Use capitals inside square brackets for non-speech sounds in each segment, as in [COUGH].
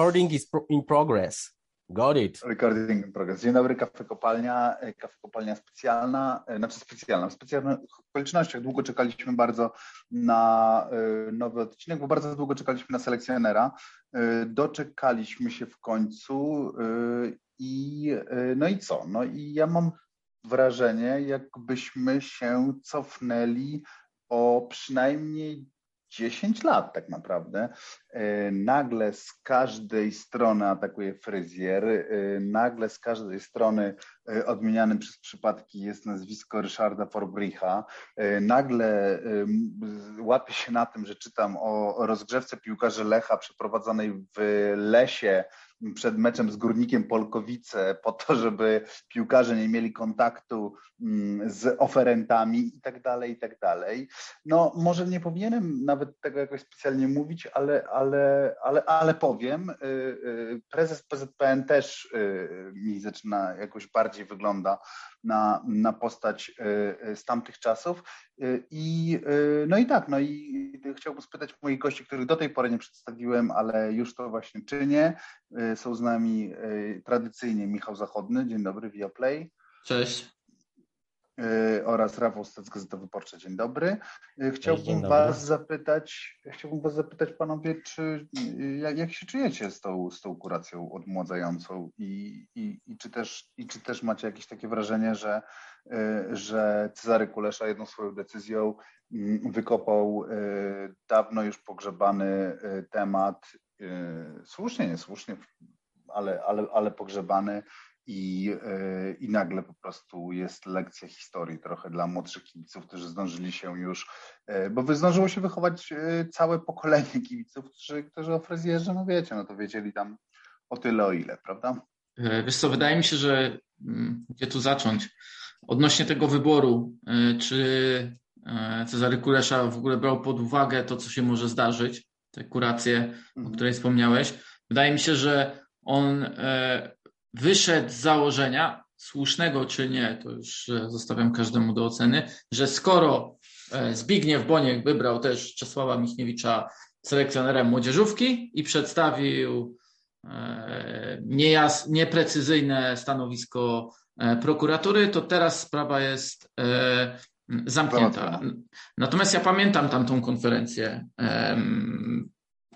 Recording is pro in progress. Got it. Recording in progress. Dzień dobry, kafe kopalnia, e, kafe kopalnia specjalna, e, znaczy specjalna, w specjalnych okolicznościach. Długo czekaliśmy bardzo na e, nowy odcinek, bo bardzo długo czekaliśmy na selekcjonera. Doczekaliśmy się w końcu i no i co? No i ja mam wrażenie, jakbyśmy się cofnęli o przynajmniej 10 lat tak naprawdę. E, nagle z każdej strony atakuje fryzjer, e, nagle z każdej strony e, odmienianym przez przypadki jest nazwisko Ryszarda Forbricha. Nagle łapię się na tym, że czytam o rozgrzewce piłkarzy Lecha przeprowadzonej w lesie przed meczem z Górnikiem Polkowice po to, żeby piłkarze nie mieli kontaktu mm, z oferentami i tak dalej, i tak dalej. No może nie powinienem nawet tego jakoś specjalnie mówić, ale, ale, ale, ale powiem. Y, y, prezes PZPN też y, mi zaczyna jakoś bardziej wygląda na, na postać z tamtych czasów. I no i tak, no i chciałbym spytać moich gości, których do tej pory nie przedstawiłem, ale już to właśnie czynię. Są z nami tradycyjnie Michał Zachodny. Dzień dobry, Viaplay. Cześć. E, oraz Rafał Stec, Gazeta Wyborcza. Dzień dobry. E, chciałbym Dzień dobry. Was zapytać, chciałbym Was zapytać panowie, czy jak, jak, się czujecie z tą, z tą kuracją odmładzającą i, i, i, czy też, i czy też macie jakieś takie wrażenie, że, że Cezary Kulesza jedną swoją decyzją mm, wykopał dawno już pogrzebany temat, słusznie, niesłusznie, ale, ale, ale pogrzebany i, e, i nagle po prostu jest lekcja historii trochę dla młodszych kibiców, którzy zdążyli się już, e, bo zdążyło się wychować e, całe pokolenie kibiców, którzy, którzy o fryzjerze, no wiecie, no to wiedzieli tam o tyle, o ile, prawda? Wiesz co, wydaje mi się, że mm, gdzie tu zacząć? Odnośnie tego wyboru, czy Cezary Kulesza w ogóle brał pod uwagę to, co się może zdarzyć, te kuracje, mhm. o której wspomniałeś. Wydaje mi się, że on wyszedł z założenia, słusznego czy nie, to już e, zostawiam każdemu do oceny, że skoro e, Zbigniew Boniek wybrał też Czesława Michniewicza selekcjonerem młodzieżówki i przedstawił e, niejas, nieprecyzyjne stanowisko prokuratury, to teraz sprawa jest zamknięta. Natomiast ja pamiętam tamtą konferencję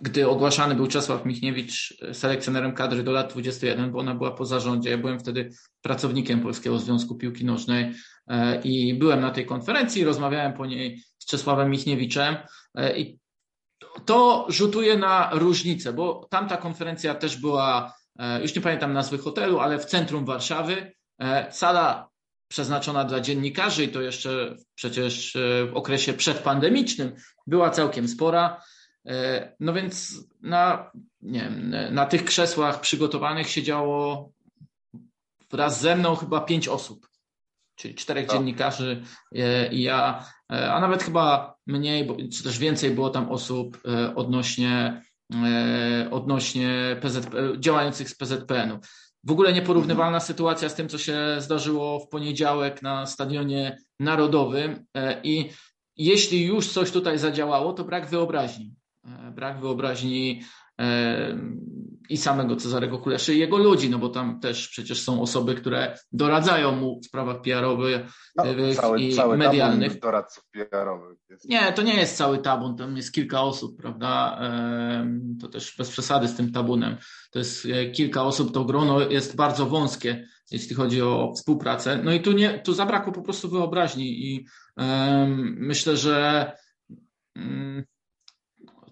gdy ogłaszany był Czesław Michniewicz selekcjonerem kadry do lat 21, bo ona była po zarządzie. Ja byłem wtedy pracownikiem Polskiego Związku Piłki Nożnej e, i byłem na tej konferencji, rozmawiałem po niej z Czesławem Michniewiczem e, i to rzutuje na różnicę, bo tamta konferencja też była, e, już nie pamiętam nazwy hotelu, ale w centrum Warszawy. Sala przeznaczona dla dziennikarzy i to jeszcze przecież w okresie przedpandemicznym była całkiem spora. E, no więc na, nie wiem, na tych krzesłach przygotowanych siedziało wraz ze mną chyba pięć osób, czyli czterech no. dziennikarzy e, i ja, e, a nawet chyba mniej, czy też więcej było tam osób odnośnie, odnośnie PZP, działających z PZPN-u. W ogóle nieporównywalna mhm. sytuacja z tym, co się zdarzyło w poniedziałek na Stadionie Narodowym i jeśli już coś tutaj zadziałało, to brak wyobraźni. E, brak wyobraźni e, i samego Cezarego Kuleszy i jego ludzi, no bo tam też przecież są osoby, które doradzają mu w sprawach PR-owych no, cały, i cały medialnych. doradców PR-owych. Jest. Nie, to nie jest cały tabun, tam jest kilka osób, prawda? To też bez przesady z tym tabunem. To jest e, kilka osób, to grono jest bardzo wąskie, jeśli chodzi o współpracę. No i tu, nie, tu zabrakło po prostu wyobraźni i um, myślę, że um,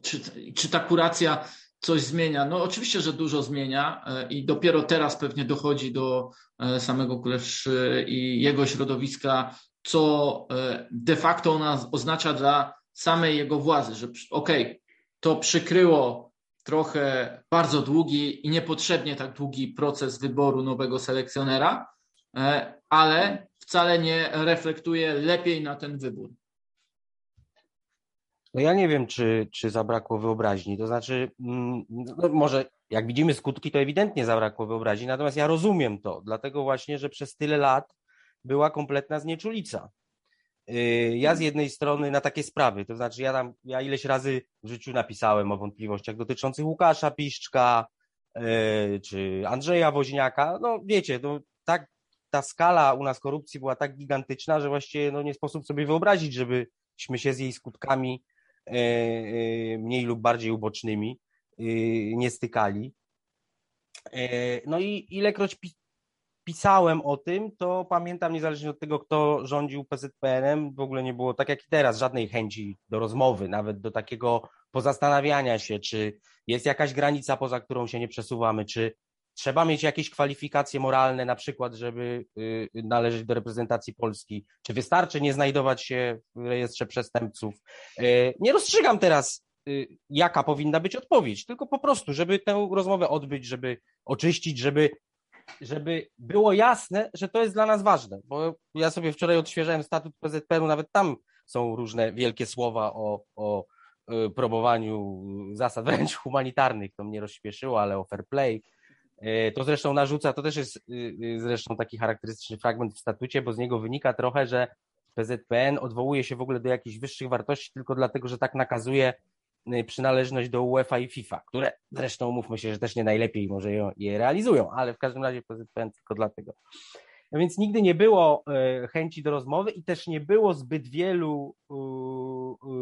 czy, czy ta kuracja coś zmienia? No oczywiście, że dużo zmienia e, i dopiero teraz pewnie dochodzi do e, samego Kuleszy i jego środowiska, co e, de facto ona oznacza dla samej jego władzy, że okej, okay, to przykryło trochę bardzo długi i niepotrzebnie tak długi proces wyboru nowego selekcjonera, ale wcale nie reflektuje lepiej na ten wybór. No ja nie wiem, czy, czy zabrakło wyobraźni. To znaczy, mm, no może jak widzimy skutki, to ewidentnie zabrakło wyobraźni, natomiast ja rozumiem to, dlatego właśnie, że przez tyle lat była kompletna znieczulica. ja z jednej strony na takie sprawy, to znaczy ja tam, ja ileś razy w życiu napisałem o wątpliwościach dotyczących Łukasza Piszczka, czy Andrzeja Woźniaka, no wiecie, no, tak ta skala u nas korupcji była tak gigantyczna, że właściwie no, nie sposób sobie wyobrazić, żebyśmy się z jej skutkami mniej lub bardziej ubocznymi e, nie stykali. No i ilekroć pisałem o tym, to pamiętam, niezależnie od tego, kto rządził PZPN-em, w ogóle nie było, tak jak i teraz, żadnej chęci do rozmowy, nawet do takiego pozastanawiania się, czy jest jakaś granica, poza którą się nie przesuwamy, czy Trzeba mieć jakieś kwalifikacje moralne, na przykład, żeby y, należeć do reprezentacji Polski. Czy wystarczy nie znajdować się w rejestrze przestępców? Y, nie rozstrzygam teraz, y, jaka powinna być odpowiedź, tylko po prostu, żeby tę rozmowę odbyć, żeby oczyścić, żeby, żeby było jasne, że to jest dla nas ważne. Bo ja sobie wczoraj odświeżałem statut PZPN-u, nawet tam są różne wielkie słowa o, o promowaniu zasad wręcz humanitarnych. To mnie rozśpieszyło, ale o fair play to zresztą narzuca, to też jest y, y, zresztą taki charakterystyczny fragment w statucie, bo z niego wynika trochę, że PZPN odwołuje się w ogóle do jakichś wyższych wartości tylko dlatego, że tak nakazuje y, przynależność do UEFA i FIFA, które zresztą mówmy się, że też nie najlepiej może je realizują, ale w każdym razie PZPN tylko dlatego. No więc nigdy nie było e, chęci do rozmowy i też nie było zbyt wielu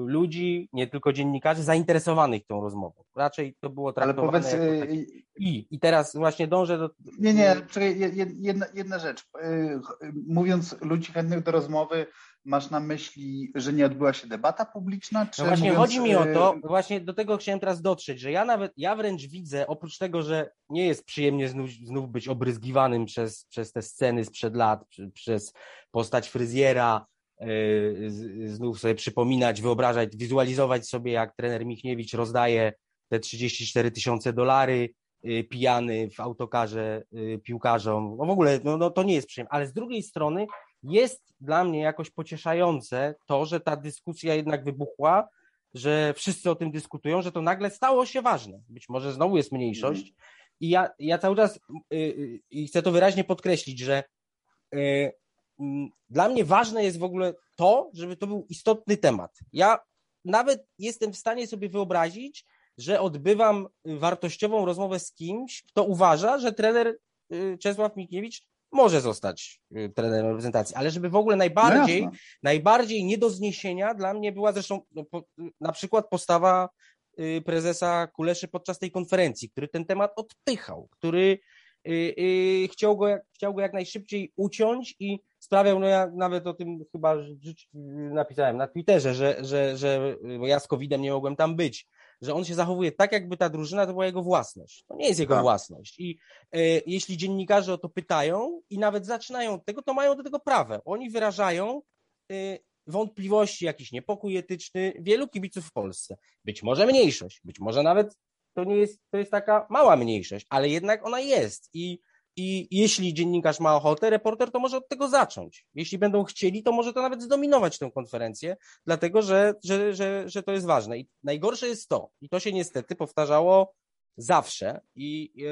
ludzi, nie tylko dziennikarzy, zainteresowanych tą rozmową. Raczej to było traktowane Ale powiedz, jako taki... i. I teraz właśnie dążę do... Nie, nie, czekaj, jedna, jedna rzecz. E, mówiąc ludzi chętnych do rozmowy, masz na myśli, że nie odbyła się debata publiczna? Czy no właśnie mówiąc... chodzi mi o to, właśnie do tego chciałem teraz dotrzeć, że ja nawet, ja wręcz widzę, oprócz tego, że nie jest przyjemnie znów, znów być obryzgiwanym przez, przez te sceny sprzed lat, przez postać fryzjera, yy, znów sobie przypominać, wyobrażać, wizualizować sobie, jak trener Michniewicz rozdaje te 34 tysiące dolary, yy, pijany w autokarze piłkarzom. No w ogóle no, no to nie jest przyjemne, ale z drugiej strony jest dla mnie jakoś pocieszające to, że ta dyskusja jednak wybuchła, że wszyscy o tym dyskutują, że to nagle stało się ważne. Być może znowu jest mniejszość. I ja, ja cały czas yy, yy, chcę to wyraźnie podkreślić, że yy, dla mnie ważne jest w ogóle to, żeby to był istotny temat. Ja nawet jestem w stanie sobie wyobrazić, że odbywam wartościową rozmowę z kimś, kto uważa, że trener y, Czesław Mikiewicz może zostać y, trenerem reprezentacji, ale żeby w ogóle najbardziej, no najbardziej nie do zniesienia dla mnie była zresztą no, po, na przykład postawa y, prezesa Kuleszy podczas tej konferencji, który ten temat odpychał, który y, chciał, go, chciał go jak najszybciej uciąć i sprawiał, no ja nawet o tym chyba napisałem na Twitterze, że, że, że bo ja z COVID-em nie mogłem tam być, że on się zachowuje tak, jakby ta drużyna to była jego własność. To nie jest jego tak. własność. I e, jeśli dziennikarze o to pytają i nawet zaczynają od tego, to mają do tego prawo. Oni wyrażają e, wątpliwości, jakiś niepokój etyczny wielu kibiców w Polsce. Być może mniejszość, być może nawet to nie jest, to jest taka mała mniejszość, ale jednak ona jest. I i jeśli dziennikarz ma ochotę, reporter to może od tego zacząć. Jeśli będą chcieli, to może to nawet zdominować tę konferencję, dlatego że, że, że, że to jest ważne. I najgorsze jest to, i to się niestety powtarzało zawsze. I e,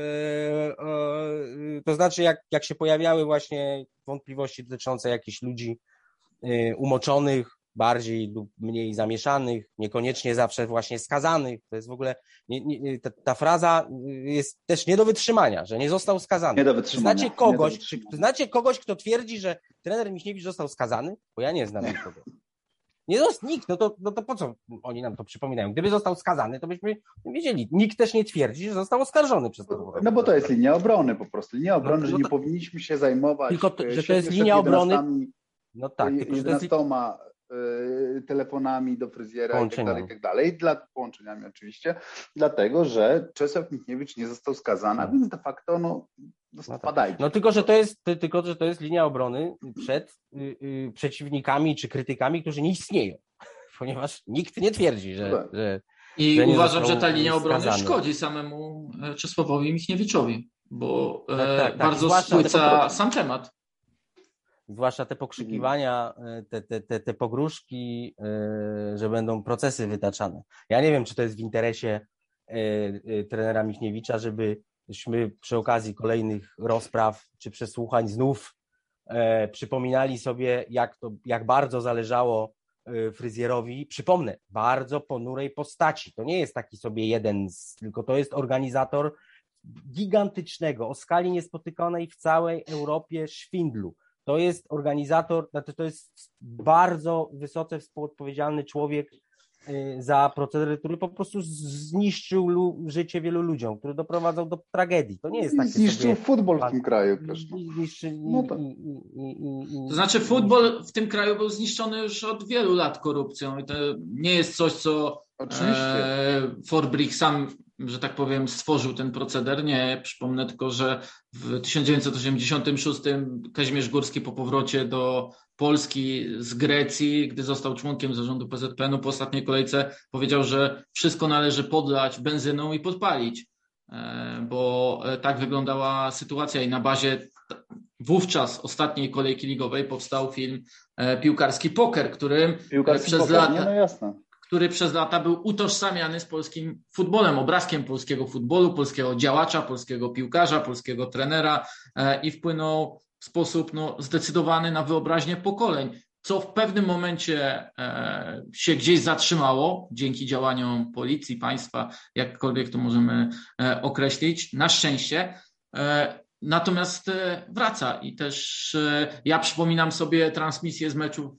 e, to znaczy, jak, jak się pojawiały właśnie wątpliwości dotyczące jakichś ludzi e, umoczonych, bardziej lub mniej zamieszanych, niekoniecznie zawsze właśnie skazanych. To jest w ogóle, nie, nie, ta, ta, fraza jest też nie do wytrzymania, że nie został skazany. Nie do wytrzymania. Znacie kogoś, czy, znacie kogoś, kto twierdzi, że trener Miśniewicz został skazany? Bo ja nie znam nikogo. Nie został nikt, no to, no to po co oni nam to przypominają? Gdyby został skazany, to byśmy wiedzieli. Nikt też nie twierdzi, że został oskarżony przez to. No bo to jest linia obrony po prostu. Linia no, obrony, no, że nie powinniśmy się zajmować. Tylko, to, że to jest linia obrony. No tak, tylko, że to jest... Y, telefonami do fryzjera i tak dalej, i tak dalej, dla, połączeniami oczywiście, dlatego, że Czesław Michniewicz nie został skazany, a więc de facto no, no, no tak. No tylko, że to jest, tylko, że to jest linia obrony przed y, y, przeciwnikami czy krytykami, którzy nie istnieją, [LAUGHS] ponieważ nikt nie twierdzi, że, no tak. że i że uważam, że ta linia obrony skazany. szkodzi samemu e, Czesławowi Michniewiczowi, bo tak, tak, e, tak. bardzo spłyca sam temat zwłaszcza te pokrzykiwania, e, te, te, te, te pogróżki, e, że będą procesy wytaczane. Ja nie wiem, czy to jest w interesie e, trenera Michniewicza, żebyśmy przy okazji kolejnych rozpraw czy przesłuchań znów przypominali sobie, jak, to, jak bardzo zależało fryzjerowi. Przypomnę, bardzo ponurej postaci. To nie jest taki sobie jeden, z, tylko to jest organizator gigantycznego, o skali niespotykanej w całej Europie szwindlu. To jest organizator, znaczy to jest bardzo wysoce współodpowiedzialny człowiek y, za proceder, który po prostu zniszczył życie wielu ludziom, który doprowadzał do tragedii. To nie jest takie Zniszczył sobie... futbol w tym kraju. Zniszczy... No to... to znaczy futbol w tym kraju był zniszczony już od wielu lat korupcją i to nie jest coś, co Oczywiście. E, Forbrick sam że tak powiem, stworzył ten proceder. Nie, przypomnę tylko, że w 1986 Kazimierz Górski po powrocie do Polski z Grecji, gdy został członkiem zarządu PZPN-u po ostatniej kolejce, powiedział, że wszystko należy podlać benzyną i podpalić, e, bo e, tak wyglądała sytuacja i na bazie wówczas ostatniej kolejki ligowej powstał film e, Piłkarski Poker, którym Piłkarski przez poker, lata... Nie, no jasne który przez lata był utożsamiany z polskim futbolem, obrazkiem polskiego futbolu, polskiego działacza, polskiego piłkarza, polskiego trenera e, i wpłynął w sposób no, zdecydowany na wyobraźnię pokoleń, co w pewnym momencie e, się gdzieś zatrzymało dzięki działaniom policji, państwa, jakkolwiek to możemy e, określić, na szczęście. Natomiast wraca i też ja przypominam sobie transmisję z meczów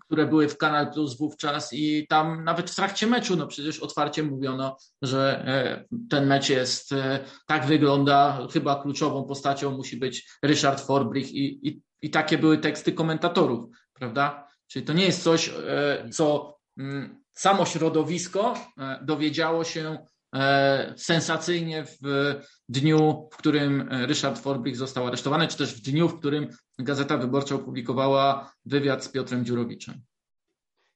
które były w Kanal Plus wówczas i tam nawet w trakcie meczu, no przecież otwarcie mówiono, że e, ten mecz jest, e, tak wygląda, chyba kluczową postacią musi być Ryszard Forbrich i, i, i takie były teksty komentatorów, prawda? Czyli to nie jest coś, e, co mm, samo środowisko dowiedziało się sensacyjnie w dniu, w którym Ryszard Forbrich został aresztowany, czy też w dniu, w którym Gazeta Wyborcza opublikowała wywiad z Piotrem Dziurowiczem.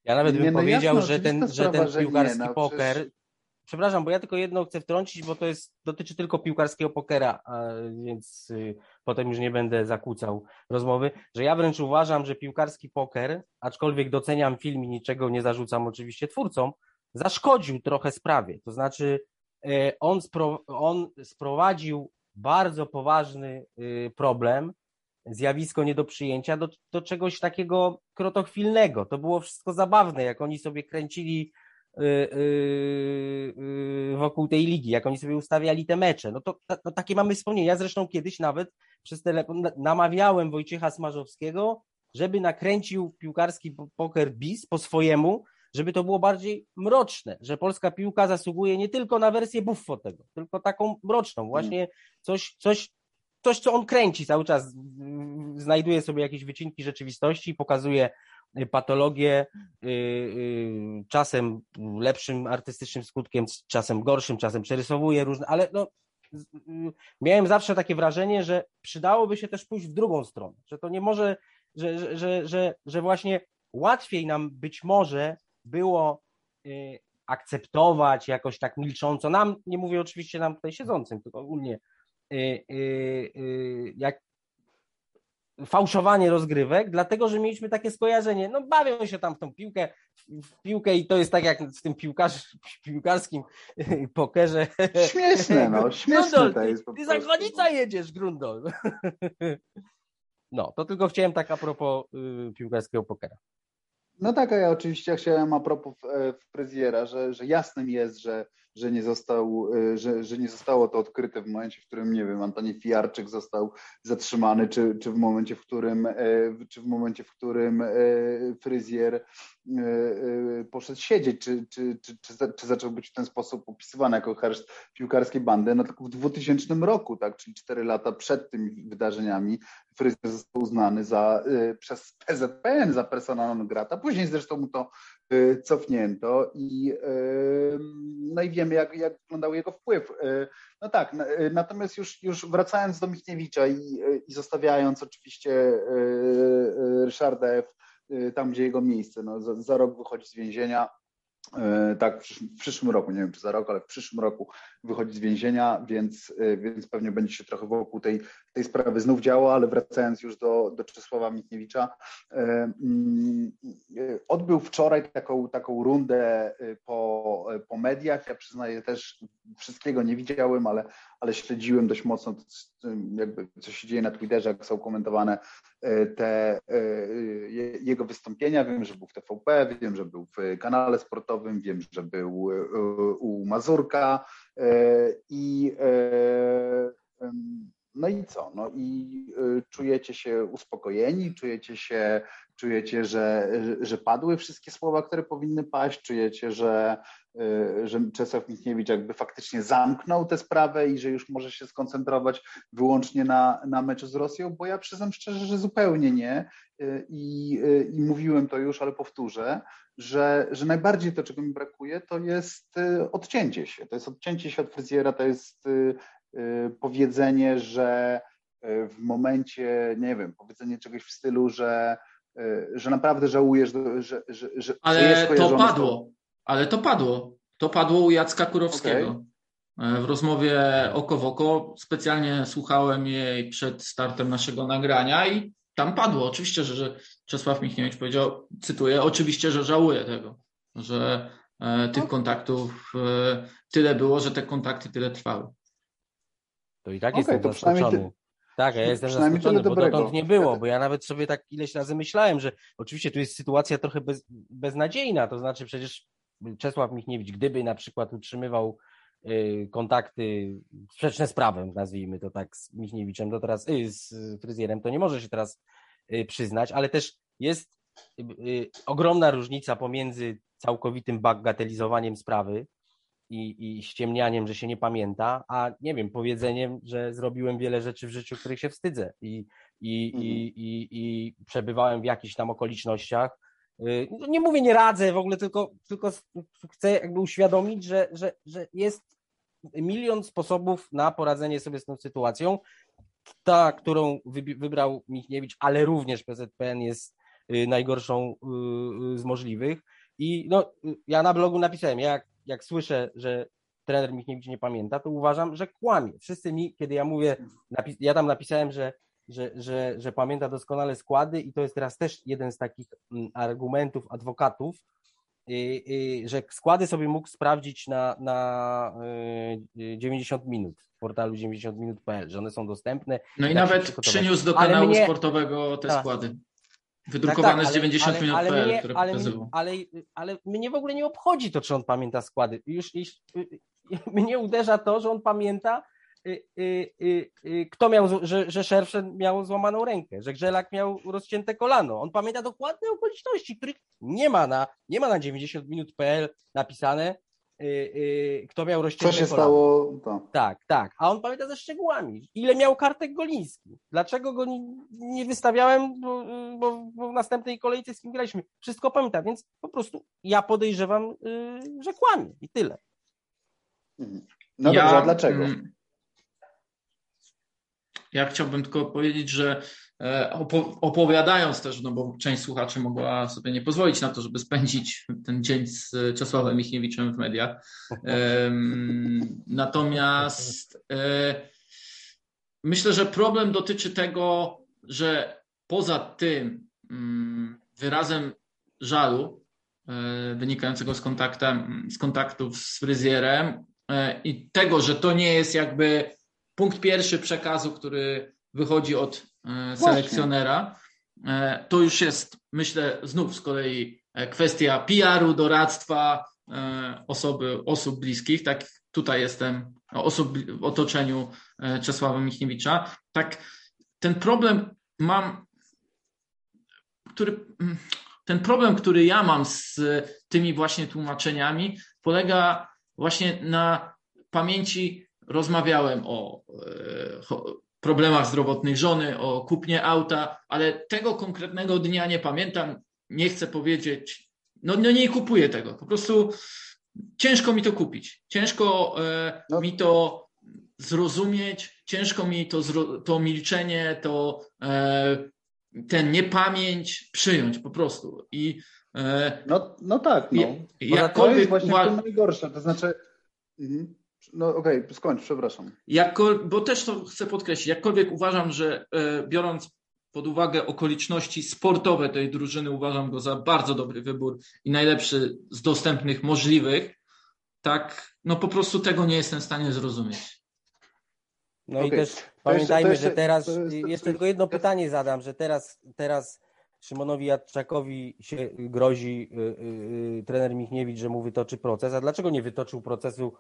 Ja nawet bym no powiedział, jasno, że ten, że ten piłkarski nie, no, poker. Przecież... Przepraszam, bo ja tylko jedno chcę wtrącić, bo to jest, dotyczy tylko piłkarskiego pokera, więc y, potem już nie będę zakłócał rozmowy, że ja wręcz uważam, że piłkarski poker, aczkolwiek doceniam film i niczego nie zarzucam oczywiście twórcom, zaszkodził trochę sprawie. To znaczy, e, on, spro, on sprowadził bardzo poważny y, problem, zjawisko nie do przyjęcia, do, do czegoś takiego krotochwilnego. To było wszystko zabawne, jak oni sobie kręcili y, y, wokół tej ligi, jak oni sobie ustawiali te mecze. No to no, takie mamy wspomnienia. Ja zresztą kiedyś nawet przez telefon namawiałem Wojciecha Smarzowskiego, żeby nakręcił piłkarski poker bis po swojemu, żeby to było bardziej mroczne, że polska piłka zasługuje nie tylko na wersję buffo tego, tylko taką mroczną, właśnie coś, coś, coś, co on kręci cały czas, znajduje sobie jakieś wycinki rzeczywistości, pokazuje y, patologię, y, y, czasem lepszym artystycznym skutkiem, czasem gorszym, czasem przerysowuje różne, ale no, miałem zawsze takie wrażenie, że przydałoby się też pójść w drugą stronę, że to nie może, że, że, że, że, że właśnie łatwiej nam być może było y, akceptować jakoś tak milcząco, nam, nie mówię oczywiście nam tutaj siedzącym, tylko ogólnie, y, y, jak fałszowanie rozgrywek, dlatego że mieliśmy takie skojarzenie, no bawią się tam w tą piłkę, w piłkę i to jest tak jak w tym piłkarz, piłkarskim [LAUGHS] pokerze. Śmieszne, no, śmieszne Grundol, to jest Ty, ty za granicę jedziesz, Grundol. [LAUGHS] No, to tylko chciałem tak a propos y, piłkarskiego pokera. No tak, a ja oczywiście chciałem a propos e, fryzjera, że, że jasnym jest, że że nie, został, e, że, że nie zostało to odkryte w momencie, w którym, nie wiem, Antoni Fijarczyk został zatrzymany, czy, czy, w momencie, w którym, e, czy w momencie, w którym e, fryzjer poszedł siedzieć, czy, czy, czy, czy, zaczął być w ten sposób opisywany jako herszt piłkarskiej bandy, no tylko w 2000 roku, tak, czyli cztery lata przed tymi wydarzeniami, fryzjer został uznany za, przez PZPN za persona non grata. Później zresztą mu to cofnięto i, y, no i wiemy, jak, jak wyglądał jego wpływ. Y, no tak, natomiast już, już wracając do Michniewicza i, i zostawiając oczywiście Ryszarda F. tam, gdzie jego miejsce, no, za, za rok wychodzi z więzienia, tak, w przyszłym roku, nie wiem czy za rok, ale w przyszłym roku wychodzi z więzienia, więc, więc pewnie będzie się trochę wokół tej, tej sprawy znów działo, ale wracając już do, do Czesława Michniewicza, e, mm, odbył wczoraj taką, taką rundę po, po mediach. Ja przyznaję też wszystkiego nie widziałem, ale, ale śledziłem dość mocno jakby co się dzieje na Twitterze, jak są komentowane te jego wystąpienia. Wiem, że był w TVP, wiem, że był w kanale sportowym, wiem, że był u Mazurka, E, I e, no i co? No i e, czujecie się uspokojeni, czujecie się, czujecie, że, że padły wszystkie słowa, które powinny paść, czujecie, że, że Czesław Michniewicz jakby faktycznie zamknął tę sprawę i że już może się skoncentrować wyłącznie na, na meczu z Rosją, bo ja przyznam szczerze, że zupełnie nie i, i mówiłem to już, ale powtórzę, że, że najbardziej to, czego mi brakuje, to jest y, odcięcie się. To jest odcięcie się od fryzjera, to jest y, y, powiedzenie, że w momencie, nie wiem, powiedzenie czegoś w stylu, że, że naprawdę żałujesz, że, że, że Ale to padło, ale to padło. To padło u Jacka Kurowskiego. Okay. E, w rozmowie oko w oko specjalnie słuchałem jej przed startem naszego nagrania i tam padło. Oczywiście, że, że Czesław Michniewicz powiedział, cytuję, oczywiście, że żałuję tego, że e, tych kontaktów e, tyle było, że te kontakty tyle trwały. To i tak okay, jestem zaskoczony. Tak, ja jestem zaskoczony, bo dotąd nie było, bo ja nawet sobie tak ileś razy myślałem, że oczywiście tu jest sytuacja trochę bez, beznadziejna, to znaczy przecież Czesław Michniewicz, gdyby na przykład utrzymywał y, kontakty sprzeczne z prawem, nazwijmy to tak, z Michniewiczem, to teraz y, z fryzjerem, to nie może się teraz y, przyznać, ale też jest y, y, ogromna różnica pomiędzy całkowitym bagatelizowaniem sprawy i, i ściemnianiem, że się nie pamięta, a nie wiem, powiedzeniem, że zrobiłem wiele rzeczy w życiu, których się wstydzę i, i, mhm. i, i, i przebywałem w jakichś tam okolicznościach. Y, no nie mówię, nie radzę w ogóle, tylko, tylko chcę jakby uświadomić, że, że, że jest milion sposobów na poradzenie sobie z tą sytuacją. Ta, którą wybrał Michniewicz, ale również PZPN jest Y, najgorszą y, z możliwych. I no, ja na blogu napisałem, jak, jak słyszę, że trener Michniewicz nie pamięta, to uważam, że kłamie. Wszyscy mi, kiedy ja mówię, ja tam napisałem, że, że, że, że pamięta doskonale składy i to jest teraz też jeden z takich mm, argumentów adwokatów, że składy sobie mógł sprawdzić na, na 90 minut w portalu 90minut.pl, że one są dostępne. No i nawet przyniósł do kanału mnie, sportowego te tak, składy. Wydrukowane tak, tak, z 90 minut ale, ale, mnie, które ale, ale, ale mnie w ogóle nie obchodzi to, czy on pamięta składy. Już, już [LAUGHS] mnie uderza to, że on pamięta, y, y, y, kto miał, że, że Szerszen miał złamaną rękę, że Grzelak miał rozcięte kolano. On pamięta dokładne okoliczności, których nie ma na, nie ma na 90 minut.pl napisane, yy, kto miał rozcięte Co się kolano. stało? To. Tak, tak. A on pamięta ze szczegółami. Ile miał kartek Goliński? Dlaczego go nie, wystawiałem, bo, bo, bo, w następnej kolejce z kim graliśmy? Wszystko pamięta, więc po prostu ja podejrzewam, yy, że kłamie i tyle. Mhm. No ja, dobrze, a dlaczego? Mm, ja chciałbym tylko powiedzieć, że opowiadając też, no bo część słuchaczy mogła sobie nie pozwolić na to, żeby spędzić ten dzień z Czesławem Michniewiczem w mediach. Natomiast e, myślę, że problem dotyczy tego, że poza tym mm, wyrazem żalu e, wynikającego z, kontaktem, z kontaktów z fryzjerem i tego, że to nie jest jakby punkt pierwszy przekazu, który wychodzi od e, selekcjonera, e, to już jest, myślę, znów z kolei e, kwestia PR-u, doradztwa osoby, osób bliskich. Tak tutaj jestem, osób w otoczeniu Czesława Michniewicza. Tak, ten problem mam, który, mm, ten problem, który ja mam z tymi właśnie tłumaczeniami, polega właśnie na pamięci. Rozmawiałem o problemach zdrowotnych żony, o kupnie auta, ale tego konkretnego dnia nie pamiętam, nie chcę powiedzieć, no, no nie kupuję tego, po prostu ciężko mi to kupić, ciężko e, no. mi to zrozumieć, ciężko mi to, to milczenie, to e, ten niepamięć przyjąć po prostu. I No, no tak, no. to jest właśnie uwa... to najgorsze, to znaczy... Mhm. No okej, okay, skończ, przepraszam. Bo też to chcę podkreślić, jakkolwiek uważam, że biorąc pod uwagę okoliczności sportowe tej drużyny, uważam go za bardzo dobry wybór i najlepszy z dostępnych możliwych, tak, no po prostu tego nie jestem w stanie zrozumieć. No okay. i też pamiętajmy, jeszcze, że teraz, jest, jeszcze tylko jedno pytanie zadam, że teraz, teraz Szymonowi Jadczakowi się grozi y, y, y, trener Michniewicz, że mu wytoczy proces, a dlaczego nie wytoczył procesu,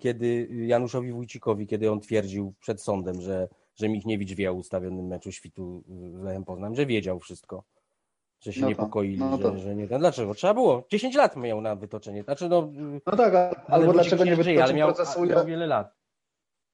kiedy Januszowi Wójcikowi, kiedy on twierdził przed sądem, że, że Michniewicz wie o ustawionym meczu świtu z Lechem Poznań, że wiedział wszystko że się no niepokoili, no że, że, nie ten. Dlaczego? Trzeba było. 10 lat miał na wytoczenie. Znaczy, no, no tak, albo dlaczego nie wytoczył ale miał, procesu? Miał wiele lat.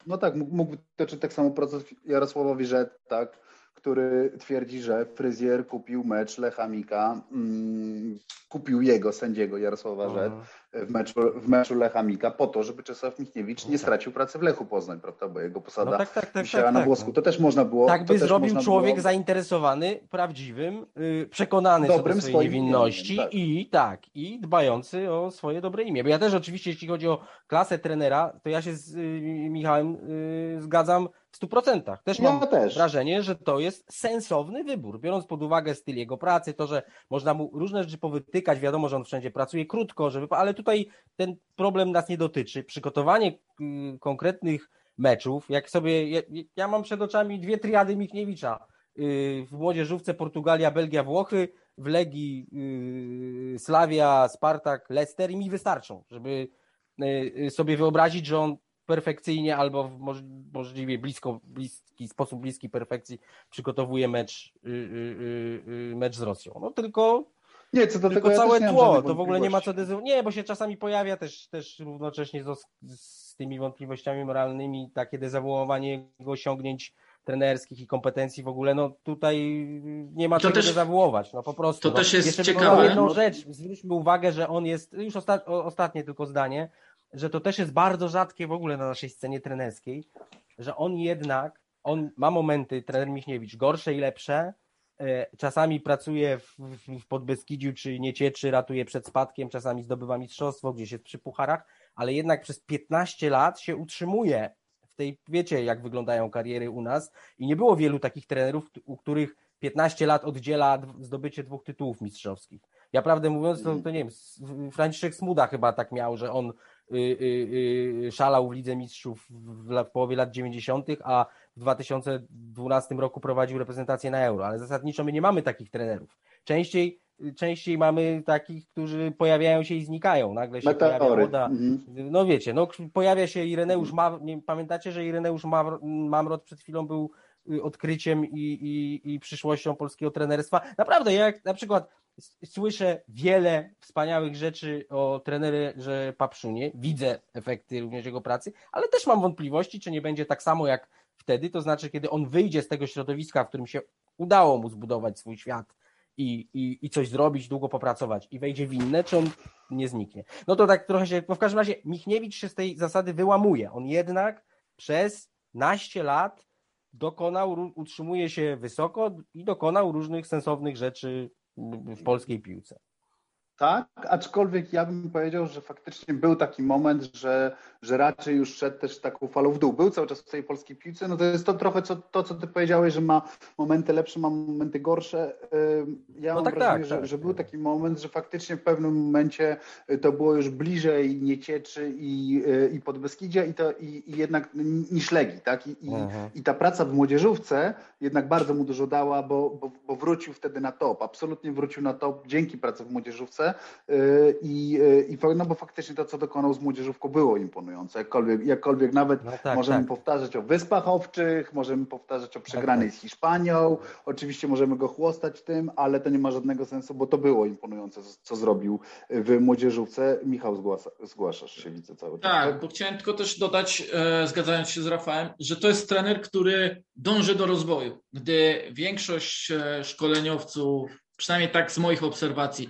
No tak, mógł wytoczyć tak samo proces Jarosławowi Rzet, tak, który twierdzi, że fryzjer kupił mecz Lechamika, mm, kupił jego sędziego Jarosława Rzet, mhm w meczu, w meczu Lecha Mika po to, żeby Czesław Michniewicz nie stracił pracy w Lechu Poznań, prawda, bo jego posada no tak, tak, tak, wisiała tak, na tak. włosku. To też można było... Tak by zrobił człowiek było... zainteresowany, prawdziwym, yy, przekonany Dobrym co do swojej niewinności tak. i tak, i dbający o swoje dobre imię. Bo ja też oczywiście, jeśli chodzi o klasę trenera, to ja się z yy, Michałem yy, zgadzam w stu procentach. Też mam ja też. wrażenie, że to jest sensowny wybór, biorąc pod uwagę styl jego pracy, to, że można mu różne rzeczy powytykać, wiadomo, że on wszędzie pracuje krótko, żeby, ale tutaj ten problem nas nie dotyczy. Przygotowanie y, konkretnych meczów, jak sobie, ja, ja mam przed oczami dwie triady Michniewicza, y, w młodzieżówce Portugalia, Belgia, Włochy, w Legii yy, Slavia, Spartak, Leicester i mi wystarczą, żeby sobie wyobrazić, że on perfekcyjnie albo w możliwie blisko, bliski sposób bliski perfekcji przygotowuje mecz, mecz z Rosją. No tylko nie, co do tylko tego całe ja tło, to w ogóle nie ma co dezydować. Nie, bo się czasami pojawia też, też równocześnie z, z tymi wątpliwościami moralnymi takie dezawuowanie jego osiągnięć trenerskich i kompetencji w ogóle, no tutaj nie ma to czego też, dezawuować, no po prostu. To no. też jest Jeszcze ciekawe. jedną rzecz, zwróćmy uwagę, że on jest, już osta, ostatnie tylko zdanie, że to też jest bardzo rzadkie w ogóle na naszej scenie trenerskiej, że on jednak, on ma momenty, trener Michniewicz, gorsze i lepsze, czasami pracuje w, w Podbeskidziu czy Niecieczy, ratuje przed spadkiem, czasami zdobywa mistrzostwo, gdzieś jest przy pucharach, ale jednak przez 15 lat się utrzymuje w tej, wiecie jak wyglądają kariery u nas i nie było wielu takich trenerów, u których 15 lat oddziela zdobycie dwóch tytułów mistrzowskich. Ja prawdę mówiąc, to, to nie wiem, Franciszek Smuda chyba tak miał, że on Y, y, y, szalał w Lidze Mistrzów w, połowie lat 90., a w 2012 roku prowadził reprezentację na Euro, ale zasadniczo my nie mamy takich trenerów. Częściej częściej mamy takich, którzy pojawiają się i znikają. Nagle się Meteory. pojawia woda. Mhm. No wiecie, no pojawia się Ireneusz. Nie, pamiętacie, że Ireneusz Mamrot przed chwilą był odkryciem i, i, i przyszłością polskiego trenerstwa. Naprawdę, jak na przykład słyszę wiele wspaniałych rzeczy o trenerze Papszunie, widzę efekty również jego pracy, ale też mam wątpliwości, czy nie będzie tak samo jak wtedy, to znaczy, kiedy on wyjdzie z tego środowiska, w którym się udało mu zbudować swój świat i, i, i coś zrobić, długo popracować i wejdzie w inne, czy on nie zniknie. No to tak trochę się, bo w każdym razie Michniewicz się z tej zasady wyłamuje. On jednak przez naście lat dokonał, utrzymuje się wysoko i dokonał różnych sensownych rzeczy w polskiej piłce. Tak, aczkolwiek ja bym powiedział, że faktycznie był taki moment, że, że raczej już szedł też taką falą w dół. Był cały czas w tej polskiej piłce, no to jest to trochę co, to, co ty powiedziałeś, że ma momenty lepsze, ma momenty gorsze. Ja no mam tak, wrażenie, tak, że, tak. że był taki moment, że faktycznie w pewnym momencie y, to było już bliżej Niecieczy i, y, i Podbeskidzia i, to, i, i jednak niż Legii, tak? I, i, i, ta praca w młodzieżówce jednak bardzo mu dużo dała, bo, bo, bo wrócił wtedy na top, absolutnie wrócił na top dzięki pracy w młodzieżówce Y, I, y, i no bo faktycznie to, co dokonał z młodzieżówką było imponujące, jakkolwiek, jakkolwiek nawet no tak, możemy tak. powtarzać o Wyspach Owczych, możemy powtarzać o przegranej tak, tak. z Hiszpanią, oczywiście możemy go chłostać tym, ale to nie ma żadnego sensu, bo to było imponujące, co zrobił w młodzieżówce. Michał, zgłasza, zgłaszasz się, widzę cały czas. Tak, tak, bo chciałem tylko też dodać, e, zgadzając się z Rafałem, że to jest trener, który dąży do rozwoju, gdy większość e, szkoleniowców przynajmniej tak z moich obserwacji,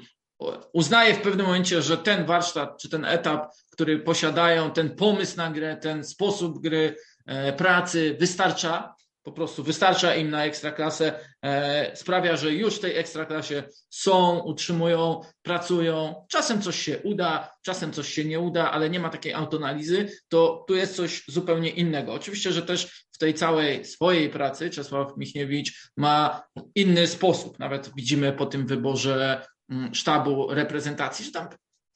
uznaje w pewnym momencie, że ten warsztat czy ten etap, który posiadają, ten pomysł na grę, ten sposób gry, e, pracy wystarcza Po prostu wystarcza im na ekstraklasę, e, sprawia, że już w tej ekstraklasie są, utrzymują, pracują. Czasem coś się uda, czasem coś się nie uda, ale nie ma takiej autonalizy, to tu jest coś zupełnie innego. Oczywiście, że też w tej całej swojej pracy Czesław Michniewicz ma inny sposób. Nawet widzimy po tym wyborze sztabu reprezentacji, że tam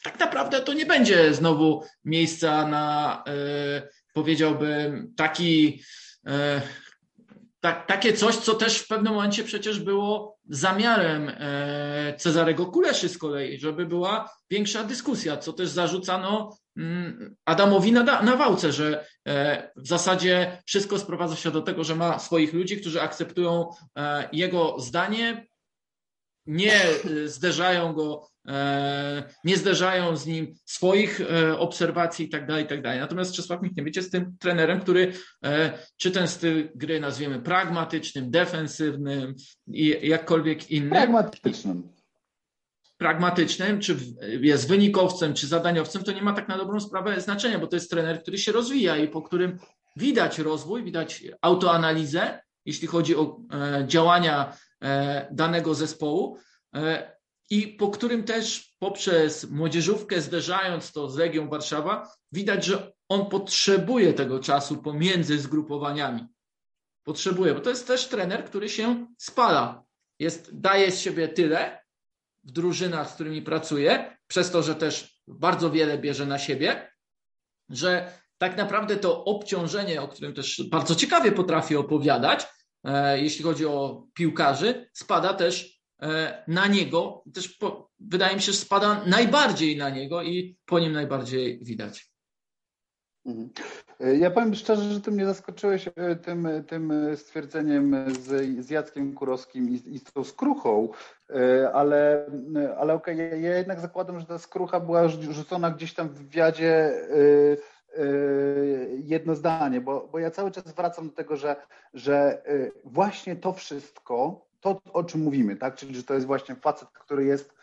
tak naprawdę to nie będzie znowu miejsca na, e, powiedziałbym, taki e, tak, takie coś, co też w pewnym momencie przecież było zamiarem e, Cezarego Kuleszy z kolei, żeby była większa dyskusja, co też zarzucano mm, Adamowi na, na wałce, że w zasadzie wszystko sprowadza się do tego, że ma swoich ludzi, którzy akceptują jego zdanie, nie zderzają go E, nie zderzają z nim swoich e, obserwacji i tak dalej, i tak dalej. Natomiast Czesław Michniewicz jest tym trenerem, który e, czy ten styl gry nazwiemy pragmatycznym, defensywnym i jakkolwiek innym. Pragmatycznym. Pragmatycznym, czy jest wynikowcem, czy zadaniowcem, to nie ma tak na dobrą sprawę znaczenia, bo to jest trener, który się rozwija i po którym widać rozwój, widać autoanalizę, jeśli chodzi o działania danego zespołu i po którym też poprzez młodzieżówkę, zderzając to z Legią Warszawa, widać, że on potrzebuje tego czasu pomiędzy zgrupowaniami. Potrzebuje, bo to jest też trener, który się spala. Jest, daje z siebie tyle w drużynach, z którymi pracuje, przez to, że też bardzo wiele bierze na siebie, że tak naprawdę to obciążenie, o którym też bardzo ciekawie potrafi opowiadać, e, jeśli chodzi o piłkarzy, spada też E, na niego, też po, wydaje mi się, że spada najbardziej na niego i po nim najbardziej widać. Mhm. E, ja powiem szczerze, że ty mnie zaskoczyłeś e, tym, tym stwierdzeniem z, z Jackiem Kurowskim i, i z tą skruchą, ale, ale okej, okay, ja jednak zakładam, że ta skrucha była rzucona gdzieś tam w wywiadzie jedno zdanie, bo, bo ja cały czas wracam do tego, że, że właśnie to wszystko to, o czym mówimy, tak? Czyli, że to jest właśnie facet, który jest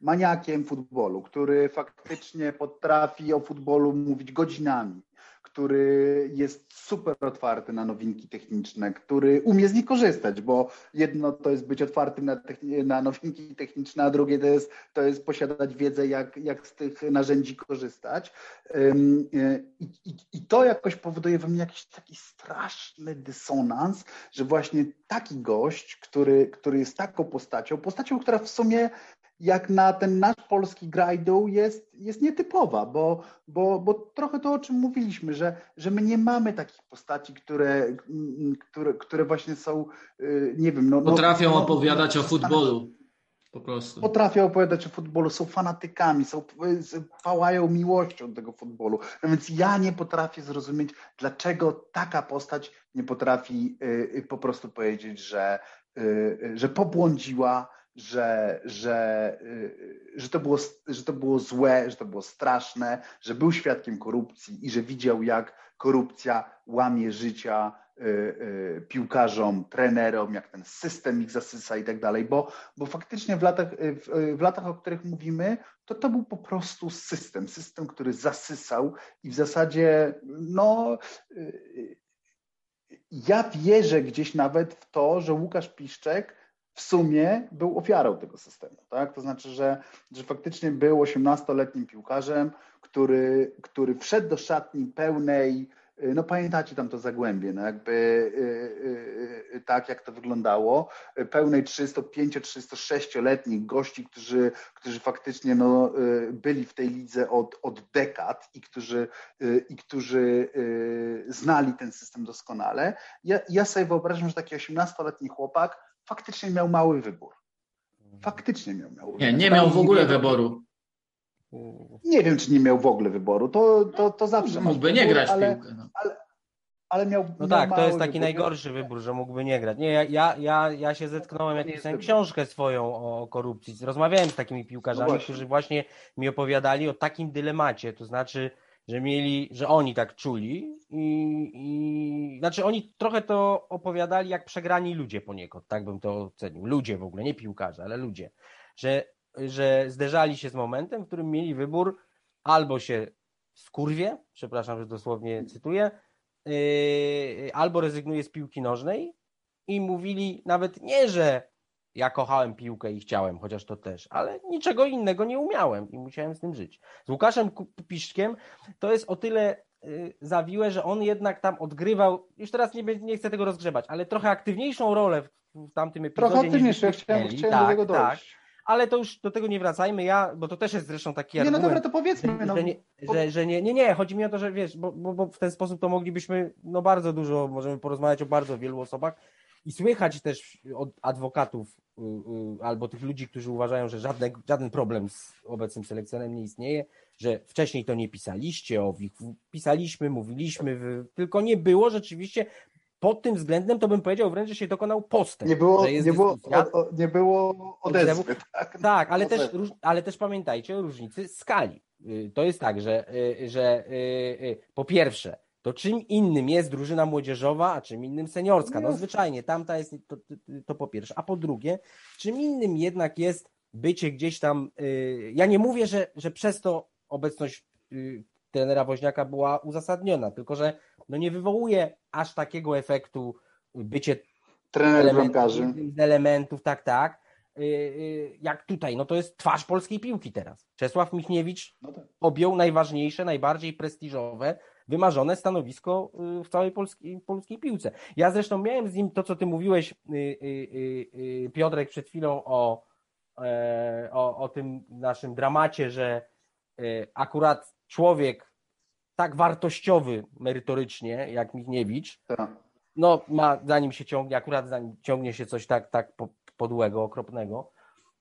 maniakiem futbolu, który faktycznie potrafi o futbolu mówić godzinami, który jest super otwarty na nowinki techniczne, który umie z nich korzystać, bo jedno to jest być otwartym na, na nowinki techniczne, a drugie to jest, to jest posiadać wiedzę, jak, jak z tych narzędzi korzystać. I, i, I to jakoś powoduje we mnie jakiś taki straszny dysonans, że właśnie taki gość, który, który jest taką postacią, postacią, która w sumie jak na ten nasz polski grajdą jest, jest nietypowa, bo, bo, bo trochę to, o czym mówiliśmy, że, że my nie mamy takich postaci, które, które, które właśnie są, y, nie wiem... No, no Potrafią no, opowiadać no, o futbolu. Po prostu. Potrafią opowiadać o futbolu, są fanatykami, są, pałają miłością tego futbolu. No więc ja nie potrafię zrozumieć, dlaczego taka postać nie potrafi y, y, po prostu powiedzieć, że, że pobłądziła, że, że, y, że, to było, że to było złe, że to było straszne, że był świadkiem korupcji i że widział, jak korupcja łamie życia y, y, piłkarzom, trenerom, jak ten system ich zasysa i tak dalej, bo, bo faktycznie w latach, w, latach, o których mówimy, to to był po prostu system, system, który zasysał i w zasadzie, no, ja wierzę gdzieś nawet w to, że Łukasz Piszczek w sumie był ofiarą tego systemu. Tak? To znaczy, że, że faktycznie był 18-letnim piłkarzem, który, który wszedł do szatni pełnej, y, no pamiętacie tam to zagłębie, no jakby yy, yy, tak jak to wyglądało, pełnej 305-306-letnich gości, którzy, którzy faktycznie no, yy, byli w tej lidze od, od dekad i którzy, y, i którzy y, znali ten system doskonale. Ja, ja sobie wyobrażam, że taki 18-letni chłopak faktycznie miał mały wybór. Faktycznie miał mały wybór. Nie, nie miał w ogóle wyboru. Nie wiem, czy nie miał w ogóle wyboru. To, to, to zawsze. Mógłby nie grać ale, w piłkę. No. Ale, ale miał. No miał tak, to jest taki wybór. najgorszy wybór, że mógłby nie grać. Nie, ja, ja, ja się zetknąłem, jak pisałem książkę swoją o korupcji. Rozmawiałem z takimi piłkarzami, no którzy właśnie mi opowiadali o takim dylemacie. To znaczy, że mieli, że oni tak czuli i, i znaczy oni trochę to opowiadali jak przegrani ludzie poniekąd, tak bym to ocenił. Ludzie w ogóle, nie piłkarze, ale ludzie. Że, że zderzali się z momentem, w którym mieli wybór albo się skurwie, przepraszam, że dosłownie cytuję, yy, albo rezygnuje z piłki nożnej i mówili nawet nie, że ja kochałem piłkę i chciałem, chociaż to też, ale niczego innego nie umiałem i musiałem z tym żyć. Z Łukaszem Piszczkiem to jest o tyle y, zawiłe, że on jednak tam odgrywał, już teraz nie, nie chcę tego rozgrzebać, ale trochę aktywniejszą rolę w, w tamtym epizodzie. Trochę aktywniejszą, ja chciałem, chciałem tak, do tego dojść. Tak ale to już do tego nie wracajmy. Ja, bo to też jest zresztą taki nie, argument. Nie, no dobra, to powiedzmy. Że, no. że, nie, że, że nie, nie, nie, chodzi mi o to, że wiesz, bo, bo, bo w ten sposób to moglibyśmy, no bardzo dużo, możemy porozmawiać o bardzo wielu osobach i słychać też od adwokatów y, y, albo tych ludzi, którzy uważają, że żadne, żaden problem z obecnym selekcjonerem nie istnieje, że wcześniej to nie pisaliście o WIG, pisaliśmy, mówiliśmy, tylko nie było rzeczywiście pod tym względem to bym powiedział wręcz, że się dokonał postęp. Nie było, nie było, o, nie było odezwy. Tak, tak ale, też, ale też pamiętajcie o różnicy skali. Y, to jest tak, że, że po pierwsze, to czym innym jest drużyna młodzieżowa, a czym innym seniorska. No zwyczajnie, tamta jest to, to, po pierwsze. A po drugie, czym innym jednak jest bycie gdzieś tam. Ja nie mówię, że, że przez to obecność trenera Woźniaka była uzasadniona, tylko że no nie wywołuje aż takiego efektu bycie trenerem bramkarzy. Z elementów, tak, tak. Y, y, jak tutaj, no to jest twarz polskiej piłki teraz. Czesław Michniewicz no tak. objął najważniejsze, najbardziej prestiżowe, wymarzone stanowisko y, w całej polskiej, polskiej piłce. Ja zresztą miałem z nim to, co ty mówiłeś, Piotrek, przed chwilą o, e, o, o tym naszym dramacie, że akurat człowiek tak wartościowy merytorycznie jak Michniewicz, tak. no ma, zanim się ciągnie, akurat zanim ciągnie się coś tak, tak podłego, okropnego.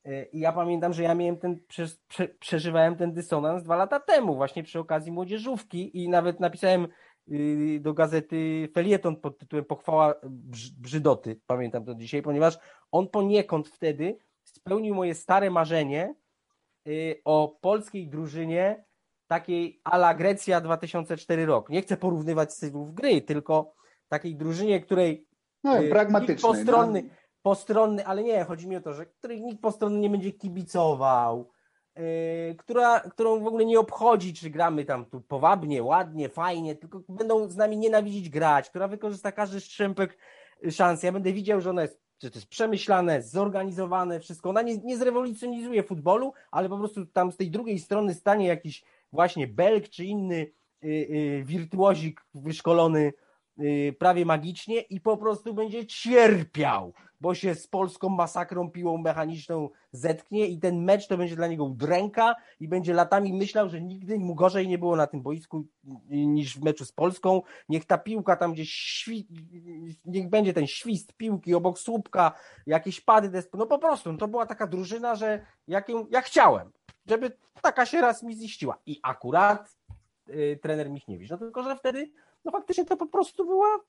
Y, I ja pamiętam, że ja miałem ten, prze, prze, przeżywałem ten dysonans dwa lata temu, właśnie przy okazji młodzieżówki i nawet napisałem y, do gazety felieton pod tytułem Pochwała Brzydoty, pamiętam to dzisiaj, ponieważ on poniekąd wtedy spełnił moje stare marzenie y, o polskiej drużynie takiej ala Grecja 2004 rok. Nie chcę porównywać stylów gry, tylko takiej drużynie, której no, y, pragmatycznej, postronny, no. Postronny, ale nie, chodzi mi o to, że której nikt postronny nie będzie kibicował, yy, która, którą w ogóle nie obchodzi, czy gramy tam tu powabnie, ładnie, fajnie, tylko będą z nami nienawidzić grać, która wykorzysta każdy strzępek szans. Ja będę widział, że ona jest że to jest przemyślane, zorganizowane, wszystko. Ona nie, nie zrewolucjonizuje futbolu, ale po prostu tam z tej drugiej strony stanie jakiś właśnie Belg czy inny y, y, wirtuozik wyszkolony prawie magicznie i po prostu będzie cierpiał, bo się z polską masakrą piłą mechaniczną zetknie i ten mecz to będzie dla niego udręka i będzie latami myślał, że nigdy mu gorzej nie było na tym boisku niż w meczu z Polską. Niech ta piłka tam gdzieś świ... niech będzie ten świst piłki obok słupka, jakieś pady desp... No po prostu, no to była taka drużyna, że jak, jak chciałem żeby taka się raz mi ziściła. I akurat y, trener Michniewicz. No tylko, że wtedy no faktycznie to po prostu była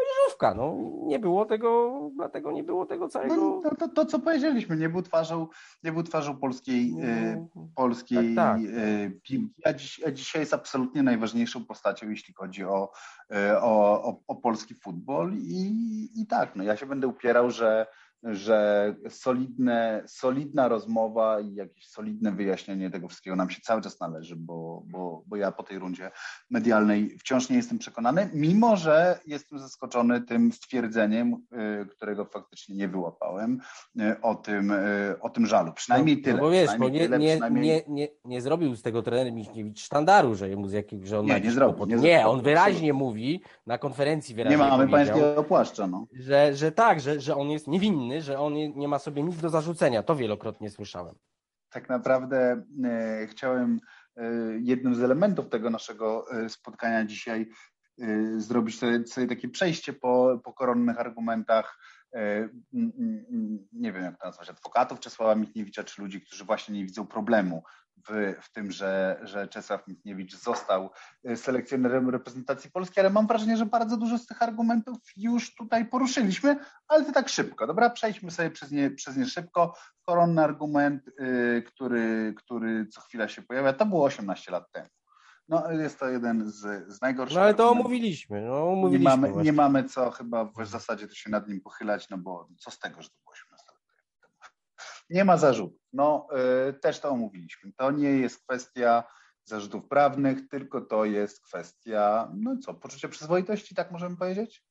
młodzieżówka. No, nie było tego, dlatego nie było tego całego... No, to, to, to, co powiedzieliśmy, nie był twarzą, nie był twarzą polskiej, y, polskiej tak, tak. Y, piłki, a, dziś, a dzisiaj jest absolutnie najważniejszą postacią, jeśli chodzi o, y, o, o, o polski futbol i, i tak, no ja się będę upierał, że że solidne, solidna rozmowa i jakieś solidne wyjaśnienie tego wszystkiego nam się cały czas należy, bo, bo, bo ja po tej rundzie medialnej wciąż nie jestem przekonany, mimo że jestem zaskoczony tym stwierdzeniem, y, którego faktycznie nie wyłapałem, y, o tym, y, o tym żalu. Przynajmniej no, tyle. No bo wiesz, bo nie, tyle, nie, przynajmniej... nie, nie, nie zrobił z tego trener Michniewicz sztandaru, że jemu z jakiego, że on nie, nie zrobił. Nie, nie, on wyraźnie mówi, na konferencji wyraźnie Nie mamy pańskiego płaszcza, no. Że, że tak, że, że on jest niewinny, że on nie, nie ma sobie nic do zarzucenia. To wielokrotnie słyszałem. Tak naprawdę e, chciałem e, jednym z elementów tego naszego e, spotkania dzisiaj e, zrobić sobie, sobie, takie przejście po, po koronnych argumentach e, nie wiem jak to nazwać, adwokatów Czesława Michniewicza, czy ludzi, którzy właśnie nie widzą problemu w, w tym, że, że Czesław Michniewicz został y, selekcjonerem reprezentacji Polski, ale mam wrażenie, że bardzo dużo z tych argumentów już tutaj poruszyliśmy, ale to tak szybko, dobra? Przejdźmy sobie przez nie, przez nie szybko. Koronny argument, yy, który, który co chwila się pojawia, to było 18 lat temu. No, jest to jeden z, z najgorszych. No ale to omówiliśmy. No, omówiliśmy nie, mamy, nie mamy co chyba w zasadzie to się nad nim pochylać, no bo co z tego, że to było 18 lat temu. Nie ma zarzutów. No, y, też to omówiliśmy. To nie jest kwestia zarzutów prawnych, tylko to jest kwestia, no co, poczucia przyzwoitości, tak możemy powiedzieć?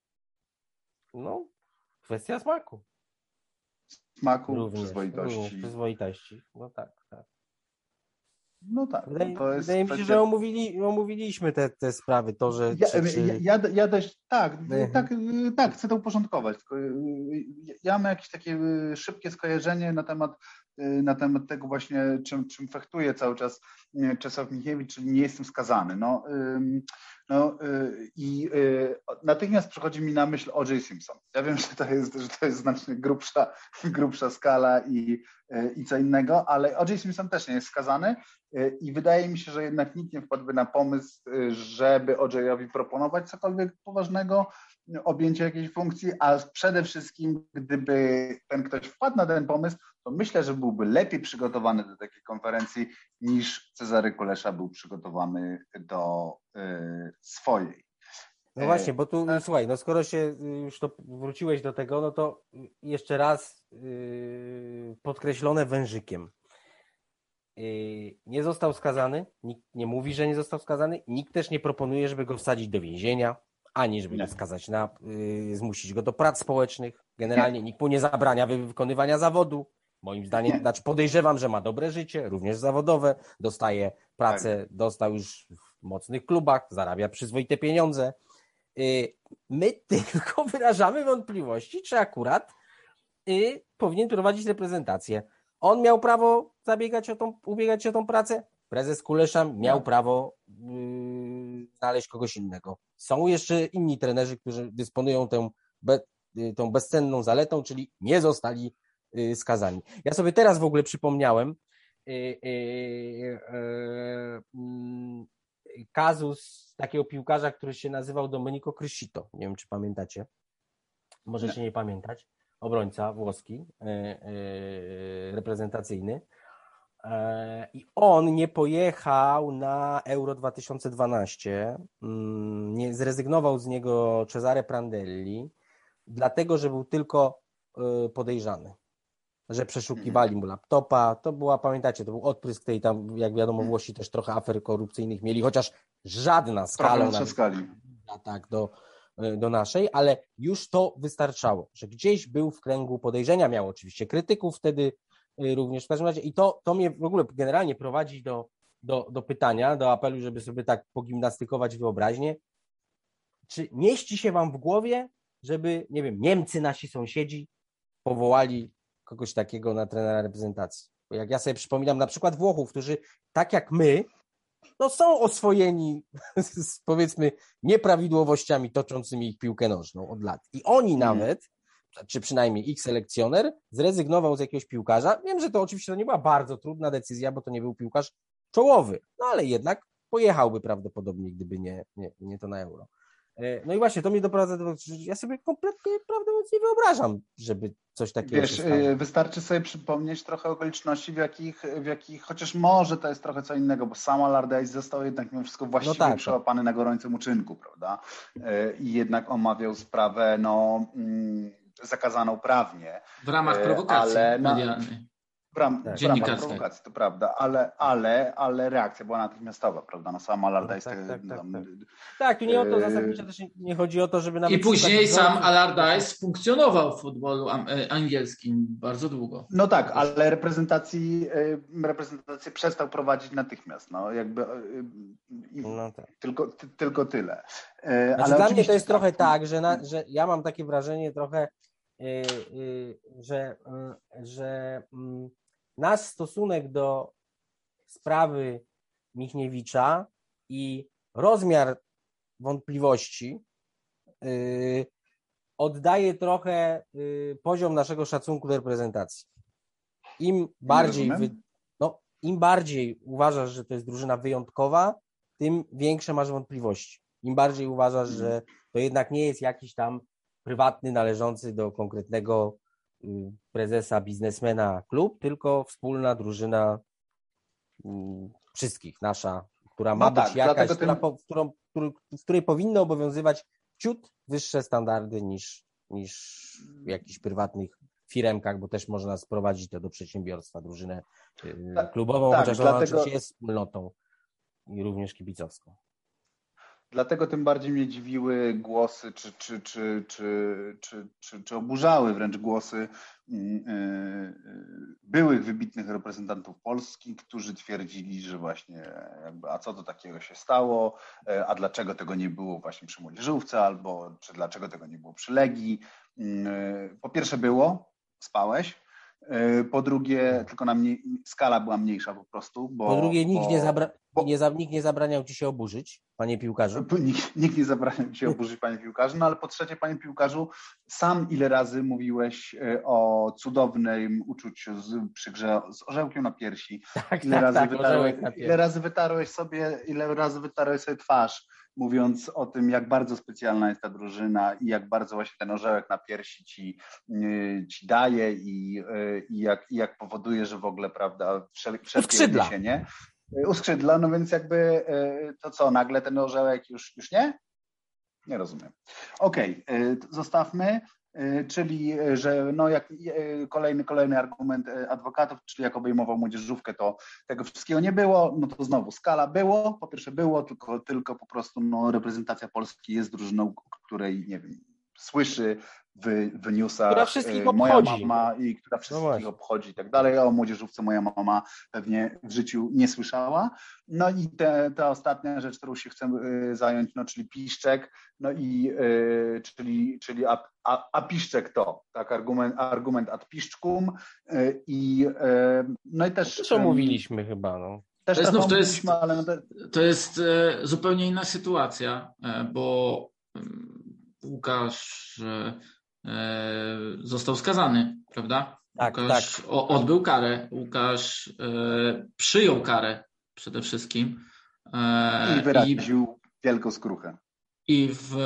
No, kwestia smaku. Smaku, również, przyzwoitości. Również przyzwoitości, no tak. No tak. Wydaje, to jest wydaje mi się, że omówili, omówiliśmy te, te sprawy, to, że... Ja, czy, czy... ja, ja dość, tak, mhm. tak, tak, chcę to uporządkować, tylko y, y, ja mam jakieś takie y, szybkie skojarzenie na temat, na temat tego właśnie, czym, czym fechtuje cały czas Czesław Michiewicz, czyli nie jestem skazany. No, no i natychmiast przychodzi mi na myśl O.J. Simpson. Ja wiem, że to jest, że to jest znacznie grubsza, [LAUGHS] grubsza skala i, i co innego, ale O.J. Simpson też nie jest skazany i wydaje mi się, że jednak nikt nie wpadłby na pomysł, żeby OJ-owi proponować cokolwiek poważnego, objęcie jakiejś funkcji, a przede wszystkim, gdyby ten ktoś wpadł na ten pomysł, to myślę, że byłby lepiej przygotowany do takiej konferencji niż Cezary Kulesza był przygotowany do y, swojej. No właśnie, bo tu e, słuchaj, no skoro się y, już to wróciłeś do tego, no to jeszcze raz yy, podkreślone wężykiem. Yy, nie został skazany, nikt nie mówi, że nie został skazany, nikt też nie proponuje, żeby go wsadzić do więzienia, ani żeby nie. go skazać na, yy, zmusić go do prac społecznych. Generalnie nie. nikt mu nie zabrania wykonywania zawodu. Moim zdaniem, nie. znaczy podejrzewam, że ma dobre życie, również zawodowe, dostaje pracę, tak. dostał już w mocnych klubach, zarabia przyzwoite pieniądze. Yy, my [LAUGHS] tylko wyrażamy wątpliwości, czy akurat powinien prowadzić reprezentację. On miał prawo zabiegać o tą, ubiegać się o tą pracę. Prezes Kulesza miał no. prawo yy, znaleźć kogoś innego. Są jeszcze inni trenerzy, którzy dysponują tą, be, tą bezcenną zaletą, czyli nie zostali skazani. Ja sobie teraz w ogóle przypomniałem kazus takiego piłkarza, który się nazywał Domenico Crescito. Nie wiem, czy pamiętacie. Możecie nie, nie pamiętać obrońca włoski, e, e, reprezentacyjny. E, I on nie pojechał na Euro 2012, mm, nie, zrezygnował z niego Cesare Prandelli, dlatego, że był tylko podejrzany, że przeszukiwali mu laptopa. To była, pamiętacie, to był odprysk tej tam, jak wiadomo, Włosi też trochę afer korupcyjnych mieli, chociaż żadna skala. Tak, do, E, do naszej, ale już to wystarczało, że gdzieś był w kręgu podejrzenia, miał oczywiście krytyków wtedy e, również w każdym razie i to, to mnie w ogóle generalnie prowadzi do, do, do pytania, do apelu, żeby sobie tak pogimnastykować wyobraźnię. Czy mieści się wam w głowie, żeby, nie wiem, Niemcy, nasi sąsiedzi powołali kogoś takiego na trenera reprezentacji? Bo jak ja sobie przypominam na przykład Włochów, którzy tak jak my no są oswojeni [LAUGHS] z powiedzmy nieprawidłowościami toczącymi ich piłkę nożną od lat. I oni hmm. nawet, czy przynajmniej ich selekcjoner, zrezygnował z jakiegoś piłkarza. Wiem, że to oczywiście to nie była bardzo trudna decyzja, bo to nie był piłkarz czołowy, no ale jednak pojechałby prawdopodobnie, gdyby nie, nie, nie to na euro. E, no i właśnie, to mnie doprowadza do że ja sobie kompletnie, prawdę mówiąc, nie wyobrażam, żeby coś takiego Wiesz, y, wystarczy sobie przypomnieć trochę okoliczności, w jakich, w jakich, chociaż może to jest trochę co innego, bo sam Allardyce został jednak mimo wszystko właściwie no tak, przełapany tak. na gorącym uczynku, prawda? E, I jednak omawiał sprawę, no, mm, zakazaną prawnie. W ramach e, prowokacji ale medialnej. W, ram, tak. w ramach prowokacji, to prawda, ale, ale, ale reakcja była natychmiastowa, prawda? No sam Allardyce... Tak, tak, tak, tak, tak. tak, tu nie o to zasadniczo też nie chodzi o to, żeby nawet... I później sam Allardyce funkcjonował w futbolu e, angielskim bardzo długo. No tak, ale reprezentacji, e, reprezentację przestał prowadzić natychmiast, no jakby... E, no tak. tylko, ty, tylko tyle. Znaczy, ale dla mnie to jest trochę tak, że, na, że ja mam takie wrażenie trochę, że, że mm, nasz stosunek do sprawy Michniewicza i rozmiar wątpliwości oddaje trochę poziom naszego szacunku do reprezentacji. Im bardziej, wy, no, im bardziej uważasz, że to jest drużyna wyjątkowa, tym większe masz wątpliwości. Im bardziej uważasz, że to jednak nie jest jakiś tam prywatny, należący do konkretnego Y, prezesa, biznesmena klub, tylko wspólna drużyna y, wszystkich, nasza, która ma no być tak, jakaś, która, tym... którą, w której powinny obowiązywać ciut wyższe standardy niż, niż w jakichś prywatnych firmkach, bo też można sprowadzić to do przedsiębiorstwa, drużynę y, tak, klubową, tak, chociaż dlatego... ona oczywiście jest wspólnotą. i również kibicowską. Dlatego tym bardziej mnie dziwiły głosy, czy, czy, czy, czy, czy, czy, czy oburzały wręcz głosy mm, y, y, byłych wybitnych reprezentantów Polski, którzy twierdzili, że właśnie jakby, a co to takiego się stało, e, a dlaczego tego nie było właśnie przy Młodzieżówce, albo czy dlaczego tego nie było przy Legii. Mm, e, po pierwsze było, spałeś, E, po drugie, tylko na mniej, skala była mniejsza po prostu. Bo, po drugie, nikt, bo, nie zabra, bo, nie, za, nikt nie zabraniał ci się oburzyć, panie piłkarzu. Nikt, nikt nie zabraniał ci się [LAUGHS] oburzyć, panie piłkarzu. No ale po trzecie, panie piłkarzu, sam ile razy mówiłeś e, o cudownym uczuciu z, przy grze z orzełkiem na piersi. Tak, ile, tak, razy tak, wytarłeś, ile razy wytarłeś sobie, ile razy wytarłeś sobie twarz mówiąc o tym, jak bardzo specjalna jest ta drużyna i jak bardzo właśnie ten orzełek na piersi ci, y, ci daje i, y, i, jak, i jak powoduje, że w ogóle, prawda, wszelkie odniesienie uskrzydla, no więc jakby to co, nagle ten orzełek już, już nie? Nie rozumiem. Okej, okay, zostawmy. E, czyli e, że no jak e, kolejny, kolejny argument adwokatów, czyli jak obejmował młodzieżówkę, to tego wszystkiego nie było, no to znowu skala było, po pierwsze było, tylko, tylko po prostu no, reprezentacja Polski jest drużyną, której nie wiem, słyszy w, w newsach która wszystkich e, moja obchodzi. mama i która no wszystkich no obchodzi i tak dalej. O młodzieżówce moja mama pewnie w życiu nie słyszała. No i te, ta ostatnia rzecz, którą się chcę e, zająć, no czyli piszczek, no i y, czyli, czyli a, a, a, piszczek to, tak, argument, argument ad piszczkum i y, no i też... Co mówiliśmy chyba, no. Też to, znów, to, jest, ale no to... jest zupełnie inna sytuacja, bo Łukasz E, został skazany, prawda? Tak, Łukasz tak. odbył karę, Łukasz e, przyjął karę przede wszystkim. E, I wyraził i, wielką skruchę. I w,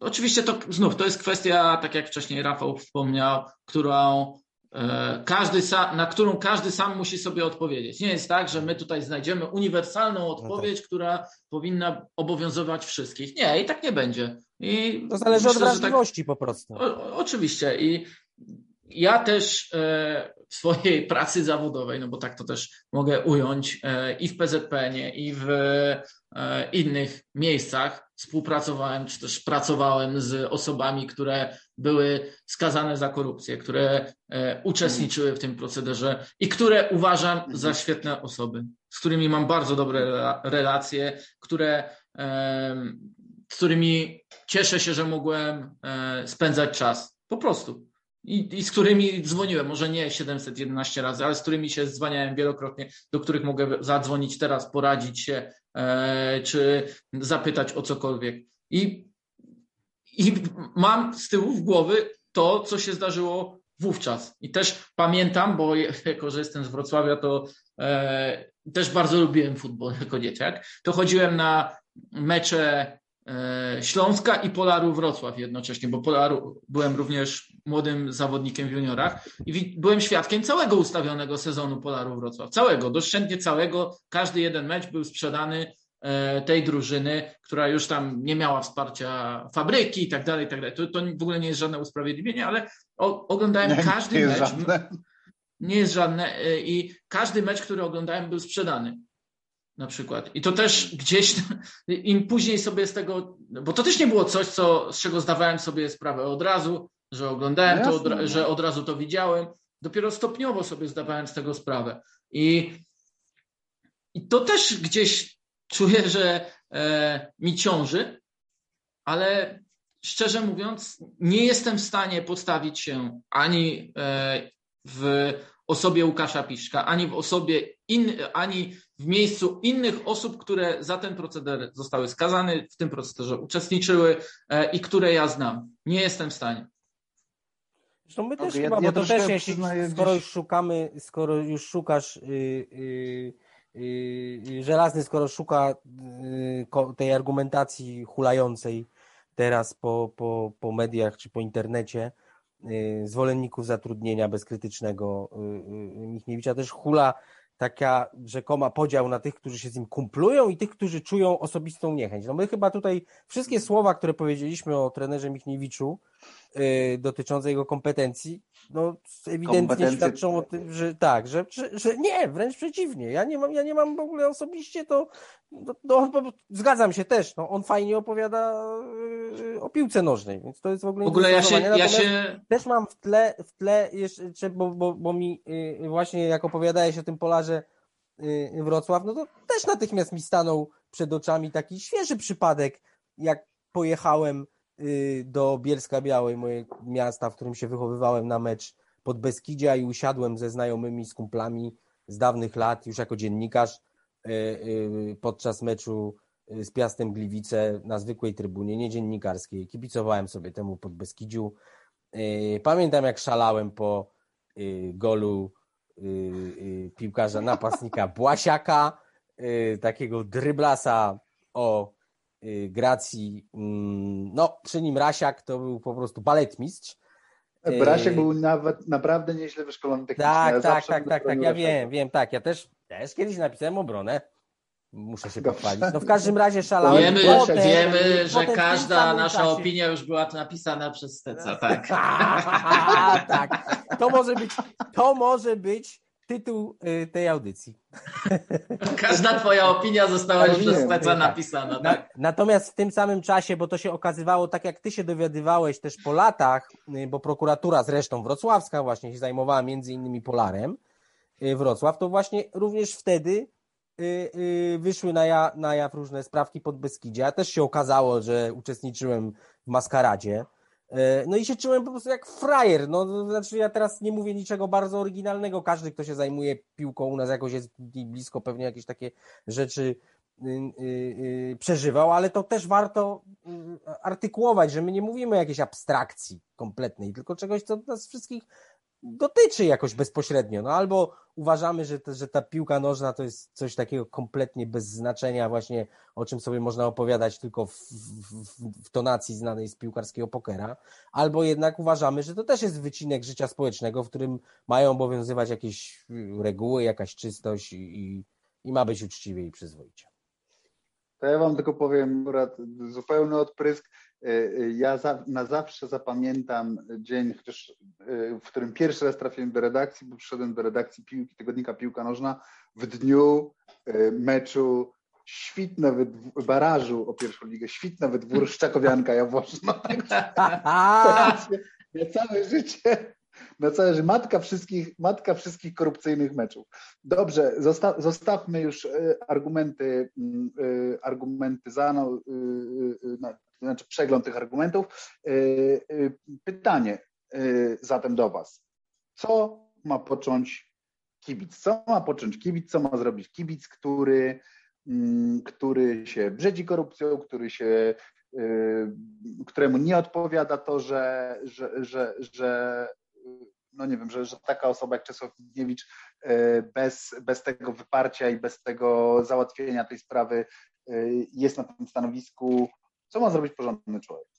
oczywiście to znów to jest kwestia, tak jak wcześniej Rafał wspomniał, którą każdy sam, na którą każdy sam musi sobie odpowiedzieć. Nie jest tak, że my tutaj znajdziemy uniwersalną odpowiedź, no tak. która powinna obowiązywać wszystkich. Nie, i tak nie będzie. I to zależy myślę, od tak- wrażliwości tak, po prostu. O, oczywiście. I ja też e, w swojej [LAUGHS] pracy zawodowej, no bo tak to też mogę ująć, e, i w PZPN-ie, i w e, innych miejscach współpracowałem, czy też pracowałem z osobami, które były skazane za korupcję, które uczestniczyły w tym procederze i które uważam za świetne osoby, z którymi mam bardzo dobre relacje, które z którymi cieszę się, że mogłem e, spędzać czas. Po prostu. I, I, z którymi dzwoniłem, może nie 711 razy, ale z którymi się dzwaniałem wielokrotnie, do których mogę zadzwonić teraz, poradzić się, e, czy zapytać o cokolwiek. I, I mam z tyłu w głowy to, co się zdarzyło wówczas. I też pamiętam, bo jako, że jestem z Wrocławia, to e, też bardzo lubiłem futbol jako dzieciak. To chodziłem na mecze Śląska i Polaru Wrocław jednocześnie, bo Polaru byłem również młodym zawodnikiem w juniorach i byłem świadkiem całego ustawionego sezonu Polaru Wrocław. Całego, doszczętnie całego. Każdy jeden mecz był sprzedany e, tej drużyny, która już tam nie miała wsparcia fabryki i tak dalej, i tak dalej. To, to w ogóle nie jest żadne usprawiedliwienie, ale oglądałem nie, każdy nie mecz. Żadne. Nie jest żadne. E, I każdy mecz, który oglądałem, był sprzedany na przykład. I to też gdzieś, [LAUGHS] im później sobie z tego, bo to też nie było coś, co, z czego zdawałem sobie sprawę od razu, że oglądałem to, od, no. że od razu to widziałem. Dopiero stopniowo sobie zdawałem z tego sprawę. I, i to też gdzieś czuję, że e, mi ciąży, ale szczerze mówiąc, nie jestem w stanie postawić się ani e, w osobie Łukasza Piszka, ani w osobie in, ani w miejscu innych osób, które za ten proceder zostały skazane, w tym procederze uczestniczyły e, i które ja znam. Nie jestem w stanie. Zresztą my też okay, chyba, ja, bo to też jeśli, skoro już szukamy, skoro już szukasz yy, yy, yy, żelazny, skoro szuka y, tej argumentacji hulającej teraz po, po, po mediach czy po internecie, y, zwolenników zatrudnienia bezkrytycznego Michniewicza też hula taka rzekoma podział na tych, którzy się z nim kumplują i tych, którzy czują osobistą niechęć. No my chyba tutaj wszystkie słowa, które powiedzieliśmy o trenerze Michniewiczu, dotyczące jego kompetencji, no ewidentnie świadczą o tym, że tak, że, że, że, nie, wręcz przeciwnie. Ja nie mam, ja nie mam w ogóle osobiście to, no, no, zgadzam się też, no, on fajnie opowiada y, o piłce nożnej, więc to jest w ogóle W ogóle ja się, ja się... Też mam w tle, w tle jeszcze, bo, bo, bo mi y, właśnie jak opowiadałeś o tym Polarze y, Wrocław, no to też natychmiast mi stanął przed oczami taki świeży przypadek, jak pojechałem Y, do Bielska Białej, mojego miasta, w którym się wychowywałem na mecz pod Beskidzia i usiadłem ze znajomymi, z kumplami z dawnych lat, już jako dziennikarz y, y, podczas meczu z Piastem Gliwice na zwykłej trybunie, nie dziennikarskiej. Kibicowałem sobie temu pod Beskidziu. Pamiętam jak szalałem po golu piłkarza napastnika Błasiaka, takiego dryblasa o Y, Gracji, mm, no przy nim Rasiak to był po prostu baletmistrz. Brasiak y, był nawet naprawdę nieźle wyszkolony technicznie. Tak, tak, tak, tak, tak, ja wiem, wiem, tak, ja też, też kiedyś napisałem obronę. Muszę się pochwalić. No w każdym razie szalałem. Wiemy, potem, wiemy że każda nasza czasie... opinia już była napisana przez Steca, tak. [LAUGHS] tak. To może być, to może być tytuł y, tej audycji. [LAUGHS] Każda twoja opinia została już przez Steca napisana. Tak? Natomiast w tym samym czasie, bo to się okazywało, tak jak ty się dowiadywałeś też po latach, y, bo prokuratura zresztą wrocławska właśnie się zajmowała między innymi Polarem y, Wrocław, to właśnie również wtedy wyszły na, ja, na jaw różne sprawki pod Beskidzie. Też się okazało, że uczestniczyłem w maskaradzie no i się czułem po prostu jak frajer. No, znaczy ja teraz nie mówię niczego bardzo oryginalnego. Każdy, kto się zajmuje piłką u nas jakoś jest blisko, pewnie jakieś takie rzeczy y, y, y, przeżywał, ale to też warto artykułować, że my nie mówimy o jakiejś abstrakcji kompletnej, tylko czegoś, co nas wszystkich dotyczy jakoś bezpośrednio. No albo uważamy, że, że ta piłka nożna to jest coś takiego kompletnie bez znaczenia, właśnie o czym sobie można opowiadać tylko w, w, w tonacji znanej z piłkarskiego pokera, albo jednak uważamy, że to też jest wycinek życia społecznego, w którym mają obowiązywać jakieś reguły, jakaś czystość i, i ma być uczciwie i przyzwoicie. To ja wam tylko powiem, akurat zupełny odprysk. E, e, ja za, na zawsze zapamiętam dzień, chociaż, e, w którym pierwszy raz trafiłem do redakcji, bo przyszedłem do redakcji piłki, tygodnika Piłka Nożna w dniu meczu świtne w barażu o pierwszą ligę, świtne wydwór Szczakowianka Jaworzno. [LAUGHS] [LAUGHS] Na całe życie na całe życie. Matka wszystkich, matka wszystkich korupcyjnych meczów. Dobrze, zosta zostawmy już argumenty, argumenty za, no, znaczy przegląd tych argumentów. Y, y, pytanie y, zatem do Was. Co ma począć kibic? Co ma począć kibic? Co ma zrobić kibic, który, mm, który się brzedzi korupcją, który się, któremu nie odpowiada to, że, że, że, że no nie wiem, że, że taka osoba jak Czesław Michniewicz bez, bez tego wyparcia i bez tego załatwienia tej sprawy jest na tym stanowisku co ma zrobić porządny człowiek?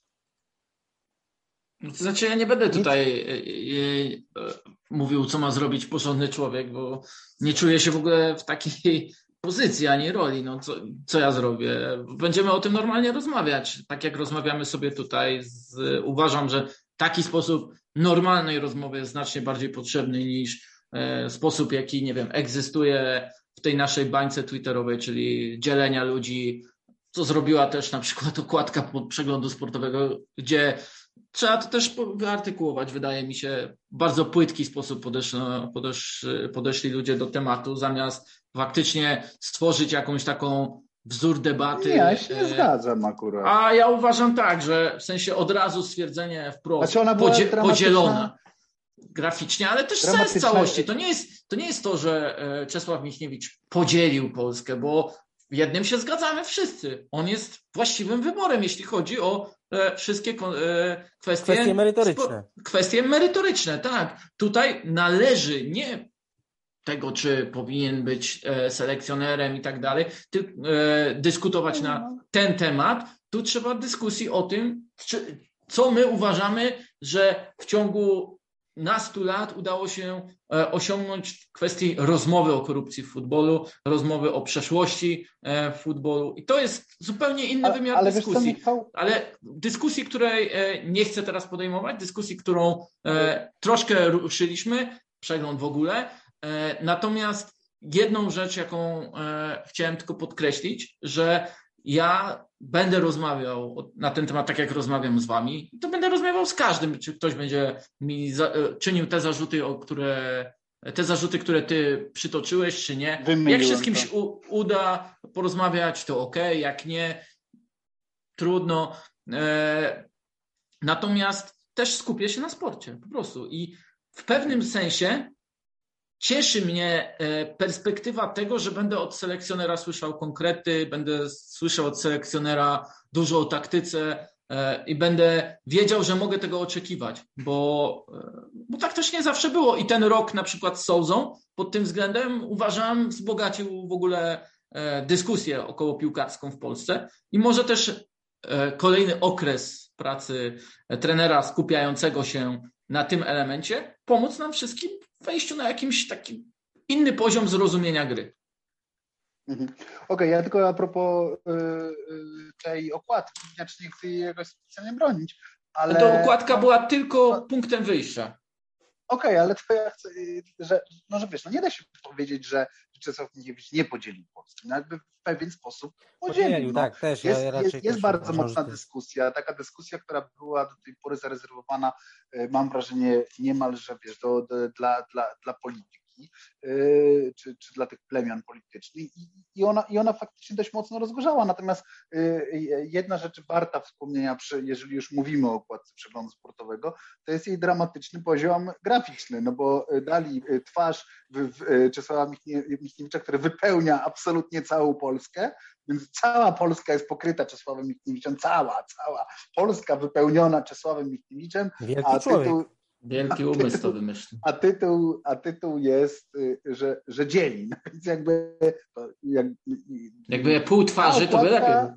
No to znaczy, ja nie będę tutaj e, e, e, mówił, co ma zrobić porządny człowiek, bo nie czuję się w ogóle w takiej [LAUGHS] pozycji ani roli. No, co, co ja zrobię? Będziemy o tym normalnie rozmawiać, tak jak rozmawiamy sobie tutaj. Z, uważam, że taki sposób normalnej rozmowy jest znacznie bardziej potrzebny niż e, sposób, jaki, nie wiem, egzystuje w tej naszej bańce twitterowej, czyli dzielenia ludzi co zrobiła też na przykład okładka przeglądu sportowego, gdzie trzeba to też wyartykułować. Wydaje mi się, bardzo płytki sposób podeszli, podeszli, podeszli ludzie do tematu, zamiast faktycznie stworzyć jakąś taką wzór debaty. Nie, ja się nie zgadzam akurat. A ja uważam tak, że w sensie od razu stwierdzenie wprost znaczy podzie podzielona graficznie, ale też sens całości. To nie, jest, to nie jest to, że e, Czesław Michniewicz podzielił Polskę, bo w jednym się zgadzamy wszyscy. On jest właściwym wyborem, jeśli chodzi o e, wszystkie e, kwestie, kwestie merytoryczne. Kwestie merytoryczne, tak. Tutaj należy nie tego, czy powinien być e, selekcjonerem i tak dalej, ty, e, dyskutować na no. ten temat. Tu trzeba dyskusji o tym, czy, co my uważamy, że w ciągu nastu lat udało się e, osiągnąć w kwestii rozmowy o korupcji w futbolu, rozmowy o przeszłości e, w futbolu. I to jest zupełnie inny ale, wymiar ale dyskusji. Co, ale dyskusji, której e, nie chcę teraz podejmować, dyskusji, którą troszkę ruszyliśmy, przegląd w ogóle. Natomiast jedną rzecz, jaką chciałem tylko podkreślić, że ja będę rozmawiał na ten temat, tak jak rozmawiam z wami, to będę rozmawiał z każdym, czy ktoś będzie mi za, e, czynił te zarzuty, o które te zarzuty, które ty przytoczyłeś, czy nie. Wymieniłem jak się z kimś u, uda porozmawiać, to ok, jak nie, trudno. E, natomiast też skupię się na sporcie, po prostu. I w pewnym sensie Cieszy mnie e, perspektywa tego, że będę od selekcjonera słyszał konkrety, będę słyszał od selekcjonera dużo o taktyce e, i będę wiedział, że mogę tego oczekiwać, bo, e, bo tak też nie zawsze było. I ten rok na przykład z Souzą pod tym względem uważam wzbogacił w ogóle dyskusję około piłkarską w Polsce i może też kolejny okres pracy trenera skupiającego się na tym elemencie pomóc nam wszystkim wejściu na jakimś taki inny poziom zrozumienia gry. Mhm. Okej, okay, ja tylko a propos yy, tej okładki, znaczy nie chcę jej jakoś specjalnie bronić, ale... To okładka była tylko no, punktem wyjścia. Okej, okay, ale to ja chcę, że, no, że wiesz, no nie da się powiedzieć, że Czesław nie podzielił Polski. No jakby w pewien sposób podzielił. podzielił no. tak, też. Jest, ja jest, jest bardzo mocna dyskusja, taka dyskusja, która była do tej pory zarezerwowana, e, mam wrażenie, niemalże wiesz, do, do, dla, dla, dla polityki Y, czy, czy dla tych plemion politycznych. I, i, ona, i ona faktycznie dość mocno rozgorzała. Natomiast y, jedna rzecz warta wspomnienia, jeżeli już mówimy o okładce przeglądu sportowego, to jest jej dramatyczny poziom graficzny, no bo dali twarz w, w Czesława Michniewicza, który wypełnia absolutnie całą Polskę, więc cała Polska jest pokryta Czesławem Michniewiczem, cała, cała Polska wypełniona Czesławem Michniewiczem, Wielki a tytuł, Wielki umysł to wymyślił. A tytuł, a tytuł jest, y, że, że dzieli. No [LAUGHS] więc jakby. Jak, jakby pół twarzy, to by lepiej. [LAUGHS]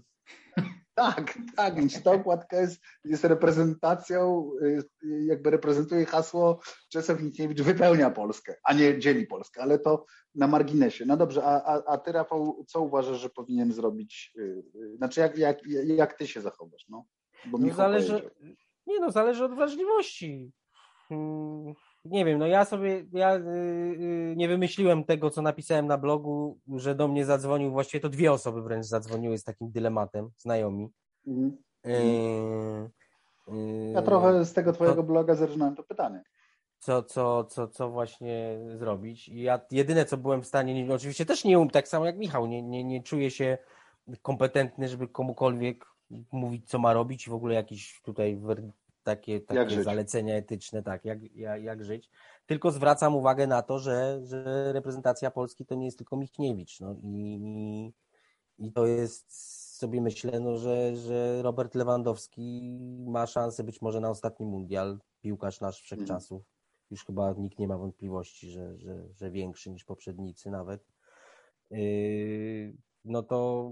Tak, tak, więc ta okładka jest, jest reprezentacją, y, jakby reprezentuje hasło Czesław Michniewicz wypełnia Polskę, a nie dzieli Polskę, ale to na marginesie. No dobrze, a, a, a ty Rafał, co uważasz, że powinien zrobić, y, znaczy jak, jak, jak ty się zachowasz? No, Bo no zależy, nie no, zależy od wrażliwości. Nie wiem, no ja sobie, ja y, y, nie wymyśliłem tego, co napisałem na blogu, że do mnie zadzwonił, właściwie to dwie osoby wręcz zadzwoniły z takim dylematem, znajomi. Mhm. Y, ja trochę z tego twojego to, bloga zerżnąłem to pytanie. Co, co, co, co właśnie zrobić? I ja jedyne, co byłem w stanie, oczywiście też nie um, tak samo jak Michał, nie, nie, nie czuję się kompetentny, żeby komukolwiek mówić, co ma robić i w ogóle jakiś tutaj takie, takie zalecenia etyczne, tak, jak, jak, jak żyć. Tylko zwracam uwagę na to, że, że reprezentacja Polski to nie jest tylko Michniewicz. No, i, I to jest sobie myślę, no, że, że Robert Lewandowski ma szansę być może na ostatni mundial, piłkarz nasz wszechczasów. Mm. Już chyba nikt nie ma wątpliwości, że, że, że większy niż poprzednicy nawet. Yy, no to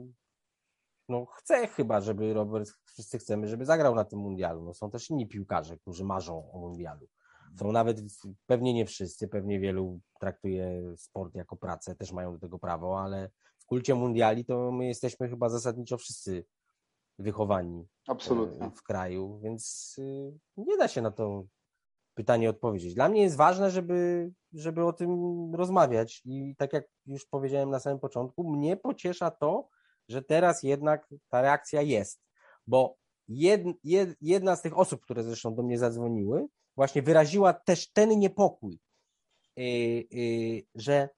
no chcę chyba, żeby Robert, wszyscy chcemy, żeby zagrał na tym mundialu. No, są też inni piłkarze, którzy marzą o mundialu. Są nawet, pewnie nie wszyscy, pewnie wielu traktuje sport jako pracę, też mają do tego prawo, ale w kulcie mundiali to my jesteśmy chyba zasadniczo wszyscy wychowani Absolutnie. E, w kraju, więc y, nie da się na to pytanie odpowiedzieć. Dla mnie jest ważne, żeby, żeby o tym rozmawiać i tak jak już powiedziałem na samym początku, mnie pociesza to, że teraz jednak ta reakcja jest, bo jed, jed, jedna z tych osób, które zresztą do mnie zadzwoniły, właśnie wyraziła też ten niepokój, yy, yy, że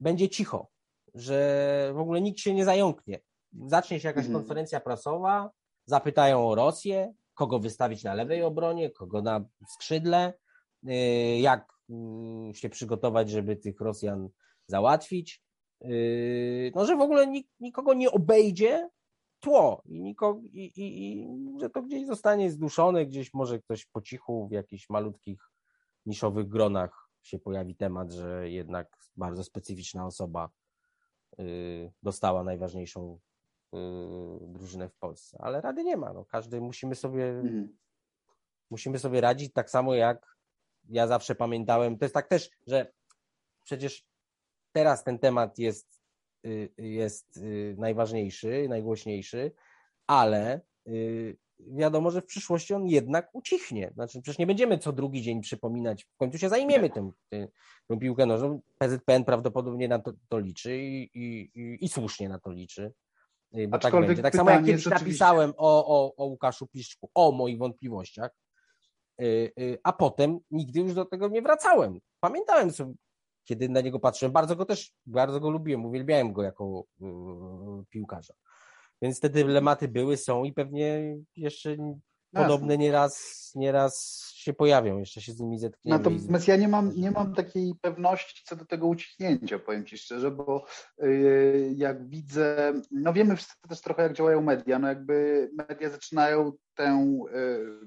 będzie cicho, że w ogóle nikt się nie zająknie. Zacznie się jakaś mhm. konferencja prasowa, zapytają o Rosję, kogo wystawić na lewej obronie, kogo na skrzydle, yy, jak mm, się przygotować, żeby tych Rosjan załatwić. Yy, no, że w ogóle nik, nikogo nie obejdzie tło i, nikogo, i, i, i, że to gdzieś zostanie zduszone, gdzieś może ktoś po cichu w jakichś malutkich, niszowych gronach się pojawi temat, że jednak bardzo specyficzna osoba yy, dostała najważniejszą yy, drużynę w Polsce. Ale rady nie ma. No. Każdy musimy sobie, mhm. musimy sobie radzić tak samo jak ja zawsze pamiętałem, to jest tak też, że przecież teraz ten temat jest, y, jest y, najważniejszy, najgłośniejszy, ale y, wiadomo, że w przyszłości on jednak ucichnie. Znaczy, przecież nie będziemy co drugi dzień przypominać, w końcu się zajmiemy tym, tym, tą piłkę nożną. PZPN prawdopodobnie na to, to liczy i, i, i, słusznie na to liczy. Bo tak będzie. Tak samo jak kiedyś napisałem o, o, o Łukaszu Piszczku, o moich wątpliwościach, a potem nigdy już do tego nie wracałem. Pamiętałem, co, kiedy na niego patrzyłem. Bardzo go też, bardzo go lubiłem, uwielbiałem go jako piłkarza. Więc te dylematy były, są i pewnie jeszcze podobne nieraz, nieraz się pojawią, jeszcze się z nimi zetkniemy. Natomiast ja nie mam, nie mam takiej pewności co do tego ucichnięcia, powiem Ci szczerze, bo yy, jak widzę, no wiemy wszyscy też trochę jak działają media, no jakby media zaczynają tę, yy,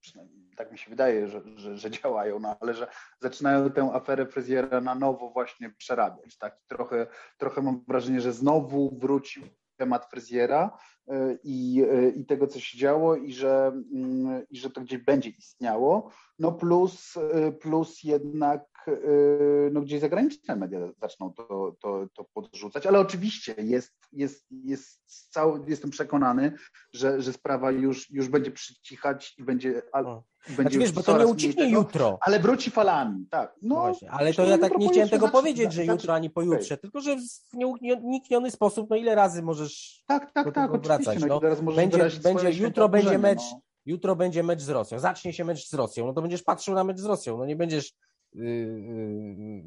przynajmniej tak mi się wydaje, że, że, że, działają, no ale że zaczynają tę aferę fryzjera na nowo właśnie przerabiać. Tak? Trochę, trochę mam wrażenie, że znowu wrócił temat fryzjera i, e, i tego, co się działo i że, mm, i że to gdzieś będzie istniało. No plus, e, plus jednak no gdzieś zagraniczne media zaczną to, to, to podrzucać, ale oczywiście jest, jest, jest cały, jestem przekonany, że, że sprawa już, już będzie przycichać i będzie będzie znaczy, wiesz, bo to nie ucichnie tego, jutro. Ale wróci falami, tak. No, Właśnie, ale to ja tak nie chciałem tego powiedzieć, że jutro ani pojutrze, okay. tylko że w nieunikniony sposób, no ile razy możesz tak, tak, tak, wracać. No, no będzie, będzie, jutro będzie mecz, no. jutro będzie mecz z Rosją, zacznie się mecz z Rosją, no to będziesz patrzył na mecz z Rosją, no nie będziesz yy, yy,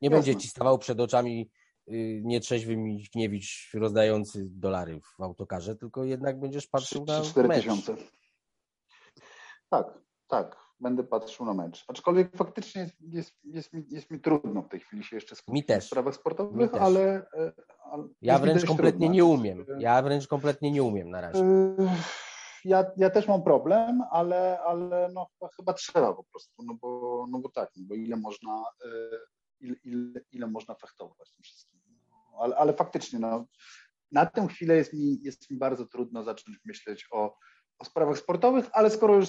nie Jasne. będzie ci stawał przed oczami yy, nietrzeźwy Michniewicz rozdający dolary w autokarze, tylko jednak będziesz patrzył 3, 4 na mecz. tysiące. Tak, tak. Będę patrzył na mecz. Aczkolwiek faktycznie jest, jest, jest, mi, jest mi trudno w tej chwili się jeszcze skupić na sprawach sportowych, ale, e, ale, Ja wręcz kompletnie trudno. nie umiem. Ja wręcz kompletnie nie umiem na razie. Ja, ja też mam problem, ale, ale no, chyba trzeba po prostu, no bo, no bo tak, no bo ile można, e, ile, ile, ile można fechtować tym wszystkim. No, ale, ale faktycznie, no, na tę chwilę jest mi, jest mi bardzo trudno zacząć myśleć o o sprawach sportowych, ale skoro już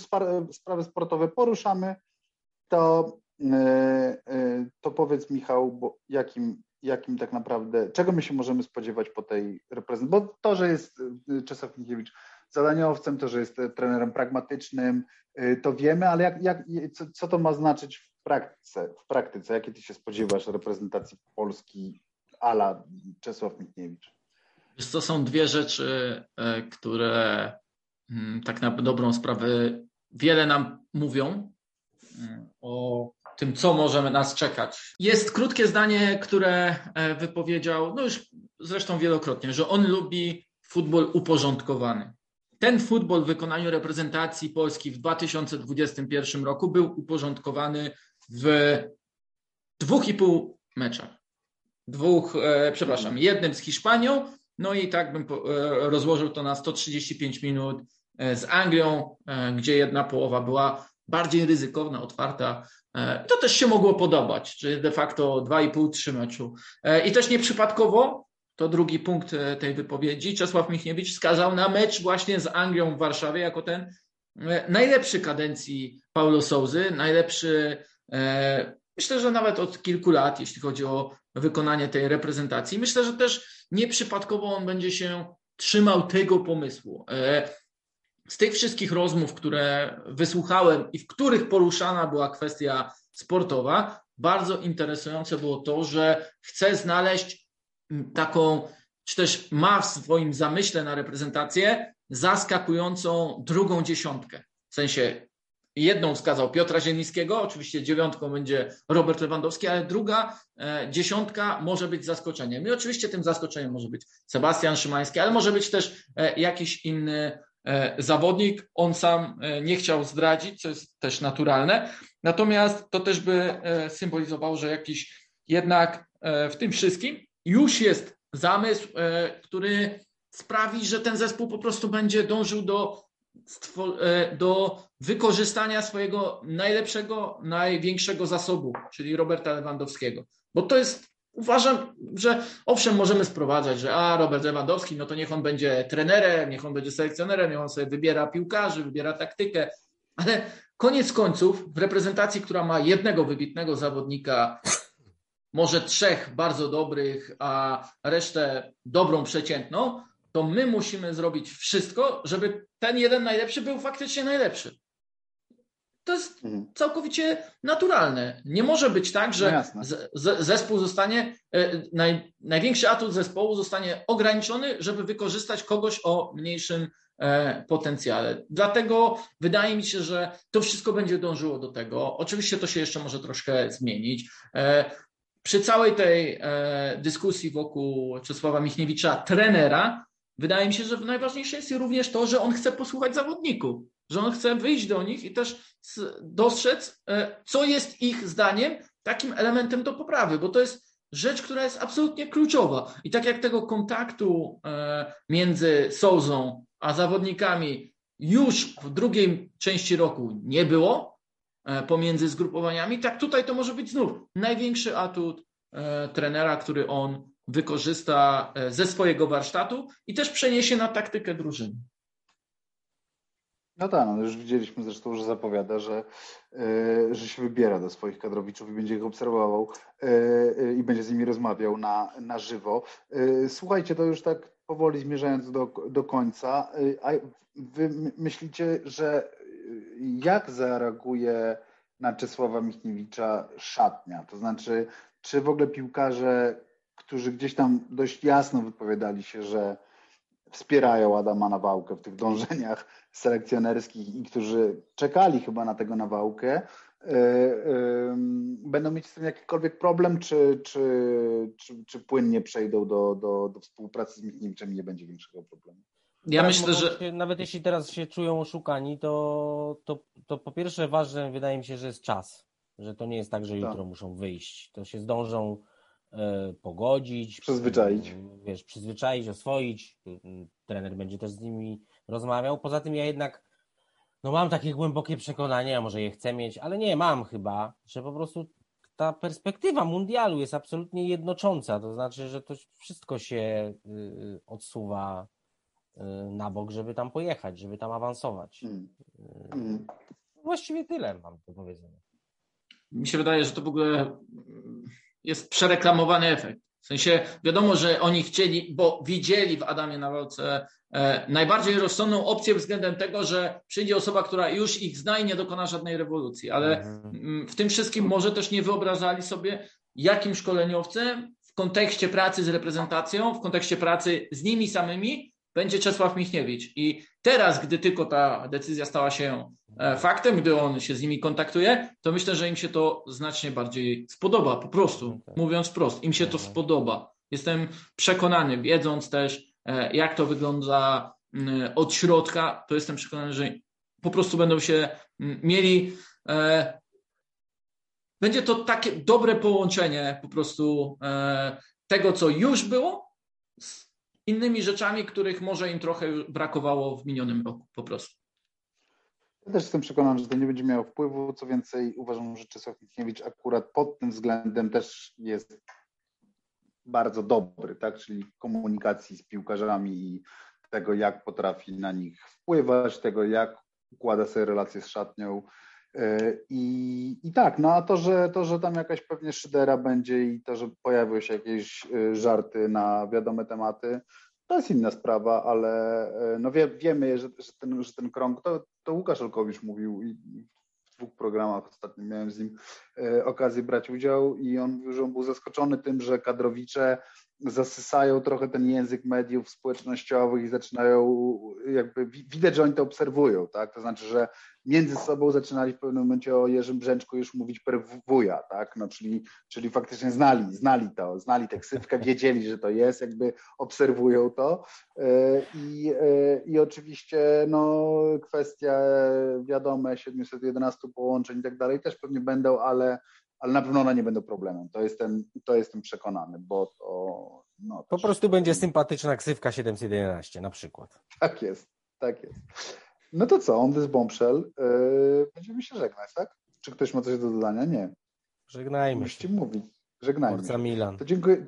sprawy sportowe poruszamy, to, e, to powiedz Michał, bo jakim, jakim tak naprawdę, czego my się możemy spodziewać po tej reprezentacji? Bo to, że jest e, Czesław Mikiewicz zadaniowcem, to, że jest trenerem pragmatycznym, to wiemy, ale jak, jak, co, co to ma znaczyć w praktyce, w praktyce? Jakie ty się spodziewasz reprezentacji Polski ala Czesław Michniewicz? To są dwie rzeczy, które Mm, tak na dobrą sprawę wiele nam mówią o tym, co możemy nas czekać. Jest krótkie zdanie, które e, wypowiedział, no już zresztą wielokrotnie, że on lubi futbol uporządkowany. Ten futbol w wykonaniu reprezentacji Polski w 2021 roku był uporządkowany w dwóch i pół meczach. Dwóch, e, przepraszam, jednym z Hiszpanią, no i tak bym e, rozłożył to na 135 minut E, z Anglią, e, gdzie jedna połowa była bardziej ryzykowna, otwarta. E, to też się mogło podobać, czyli de facto 2,5-3 meczu. I też nieprzypadkowo, to drugi punkt tej wypowiedzi, Czesław Michniewicz wskazał na mecz właśnie z Anglią w Warszawie jako ten najlepszy kadencji Paulo Souzy, najlepszy myślę, że nawet od kilku lat, jeśli chodzi o wykonanie tej reprezentacji. Myślę, że też nieprzypadkowo on będzie się trzymał tego pomysłu z tych wszystkich rozmów, które wysłuchałem i w których poruszana była kwestia sportowa, bardzo interesujące było to, że chce znaleźć taką, czy też ma w swoim zamyśle na reprezentację zaskakującą drugą dziesiątkę. W sensie jedną wskazał Piotra Zielińskiego, oczywiście dziewiątką będzie Robert Lewandowski, ale druga e, dziesiątka może być zaskoczeniem. I oczywiście tym zaskoczeniem może być Sebastian Szymański, ale może być też e, jakiś inny zawodnik. On sam e, nie chciał zdradzić, co jest też naturalne. Natomiast to też by e, symbolizowało, że jakiś jednak w tym wszystkim już jest zamysł, który sprawi, że ten zespół po prostu będzie dążył do, do wykorzystania swojego najlepszego, największego zasobu, czyli Roberta Lewandowskiego. Bo to jest Uważam, że owszem, możemy sprowadzać, że a Robert Lewandowski, no to niech on będzie trenerem, niech on będzie selekcjonerem, niech on sobie wybiera piłkarzy, wybiera taktykę. Ale koniec końców w reprezentacji, która ma jednego wybitnego zawodnika, może trzech bardzo dobrych, a resztę dobrą, przeciętną, to my musimy zrobić wszystko, żeby ten jeden najlepszy był faktycznie najlepszy. To jest mhm. całkowicie naturalne. Nie może być tak, że no zespół zostanie, e, naj, największy atut zespołu zostanie ograniczony, żeby wykorzystać kogoś o mniejszym e, potencjale. Dlatego wydaje mi się, że to wszystko będzie dążyło do tego. Oczywiście to się jeszcze może troszkę zmienić. E, przy całej tej dyskusji wokół Czesława Michniewicza, trenera, wydaje mi się, że najważniejsze jest również to, że on chce posłuchać zawodników że on chce wyjść do nich i też dostrzec, e, co jest ich zdaniem takim elementem do poprawy, bo to jest rzecz, która jest absolutnie kluczowa. I tak jak tego kontaktu e, między Souzą a zawodnikami już w drugiej części roku nie było e, pomiędzy zgrupowaniami, tak tutaj to może być znów największy atut trenera, który on wykorzysta ze swojego warsztatu i też przeniesie na taktykę drużyny. No tak, no już widzieliśmy zresztą, że zapowiada, że, yy, że się wybiera do swoich kadrowiczów i będzie ich obserwował yy, i będzie z nimi rozmawiał na, na żywo. Słuchajcie, to już tak powoli zmierzając do, do końca, a wy myślicie, że jak zareaguje na Czesława Michniewicza szatnia? To znaczy, czy w ogóle piłkarze, którzy gdzieś tam dość jasno wypowiadali się, że wspierają Adama Nawałkę w tych dążeniach selekcjonerskich i którzy czekali chyba na tego Nawałkę, e, będą mieć z tym jakikolwiek problem, czy, czy, czy, czy płynnie przejdą do, do, do współpracy z Michniewiczem i nie będzie większego problemu? Ja tak, myślę, że. Się, nawet jeśli teraz się czują oszukani, to, to, to po pierwsze ważne wydaje mi się, że jest czas. Że to nie jest tak, że tak. jutro tak. muszą wyjść. To się zdążą E, pogodzić. Przyzwyczaić. Wiesz, przyzwyczaić, oswoić. Trener będzie też z nimi rozmawiał. Poza tym ja jednak no mam takie głębokie przekonanie, a może je chcę mieć, ale nie, mam chyba, że po prostu ta perspektywa mundialu jest absolutnie jednocząca. To znaczy, że to wszystko się y, odsuwa y, na bok, żeby tam pojechać, żeby tam awansować. Mm. Mm. Właściwie tyle mam do powiedzenia. Mi się wydaje, że to w ogóle jest przereklamowany efekt. W sensie wiadomo, że oni chcieli, bo widzieli w Adamie Nawałce e, najbardziej rozsądną opcję względem tego, że przyjdzie osoba, która już ich zna i nie dokona żadnej rewolucji. Ale mhm. w tym wszystkim może też nie wyobrażali sobie, jakim szkoleniowcem w kontekście pracy z reprezentacją, w kontekście pracy z nimi samymi będzie Czesław Michniewicz. I teraz, gdy tylko ta decyzja stała się e, faktem, gdy on się z nimi kontaktuje, to myślę, że im się to znacznie bardziej spodoba, po prostu, no tak. mówiąc wprost, im się to mhm. spodoba. Jestem przekonany, wiedząc też, e, jak to wygląda od środka, to jestem przekonany, że po prostu będą się mieli. E, będzie to takie dobre połączenie po prostu tego, co już było, innymi rzeczami, których może im trochę brakowało w minionym roku po prostu. Ja też jestem przekonany, że to nie będzie miało wpływu. Co więcej, uważam, że Czesław Michniewicz akurat pod tym względem też jest bardzo dobry, tak? czyli komunikacji z piłkarzami i tego, jak potrafi na nich wpływać, tego, jak układa sobie relacje z szatnią. E, I, I tak, no a to że, to, że tam jakaś pewnie szydera będzie i to, że pojawią się jakieś e, żarty na wiadome tematy, to jest inna sprawa, ale e, no wie, wiemy, że, że, ten, że ten krąg, to, to Łukasz Olkowicz mówił i w dwóch programach ostatnio miałem z nim okazję brać udział i on mówił, że on był zaskoczony tym, że kadrowicze zasysają trochę ten język mediów społecznościowych i zaczynają jakby widać, że oni to obserwują, tak? To znaczy, że między sobą zaczynali w pewnym momencie o Jerzym Brzęczku już mówić per wuja, tak? No, czyli, czyli faktycznie znali, znali to, znali tę ksywkę, wiedzieli, że to jest, jakby obserwują to e, i, e, i oczywiście no, kwestia wiadome 711 połączeń i tak dalej też pewnie będą, ale ale na pewno one nie będą problemem. To jestem, to jestem przekonany, bo to. No, po prostu będzie sympatyczna ksywka 711 na przykład. Tak jest, tak jest. No to co, on this bombshell. Yy, będziemy się żegnać, tak? Czy ktoś ma coś do dodania? Nie. Żegnajmy Musicie się. mówić. Żegnajmy Forza Milan. To dziękuję.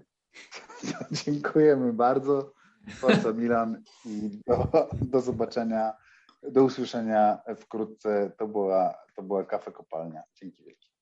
To [LAUGHS] dziękujemy bardzo. Forza Milan i do, do zobaczenia Do usłyszenia wkrótce. To była, to była kafe kopalnia. Dzięki wielkie.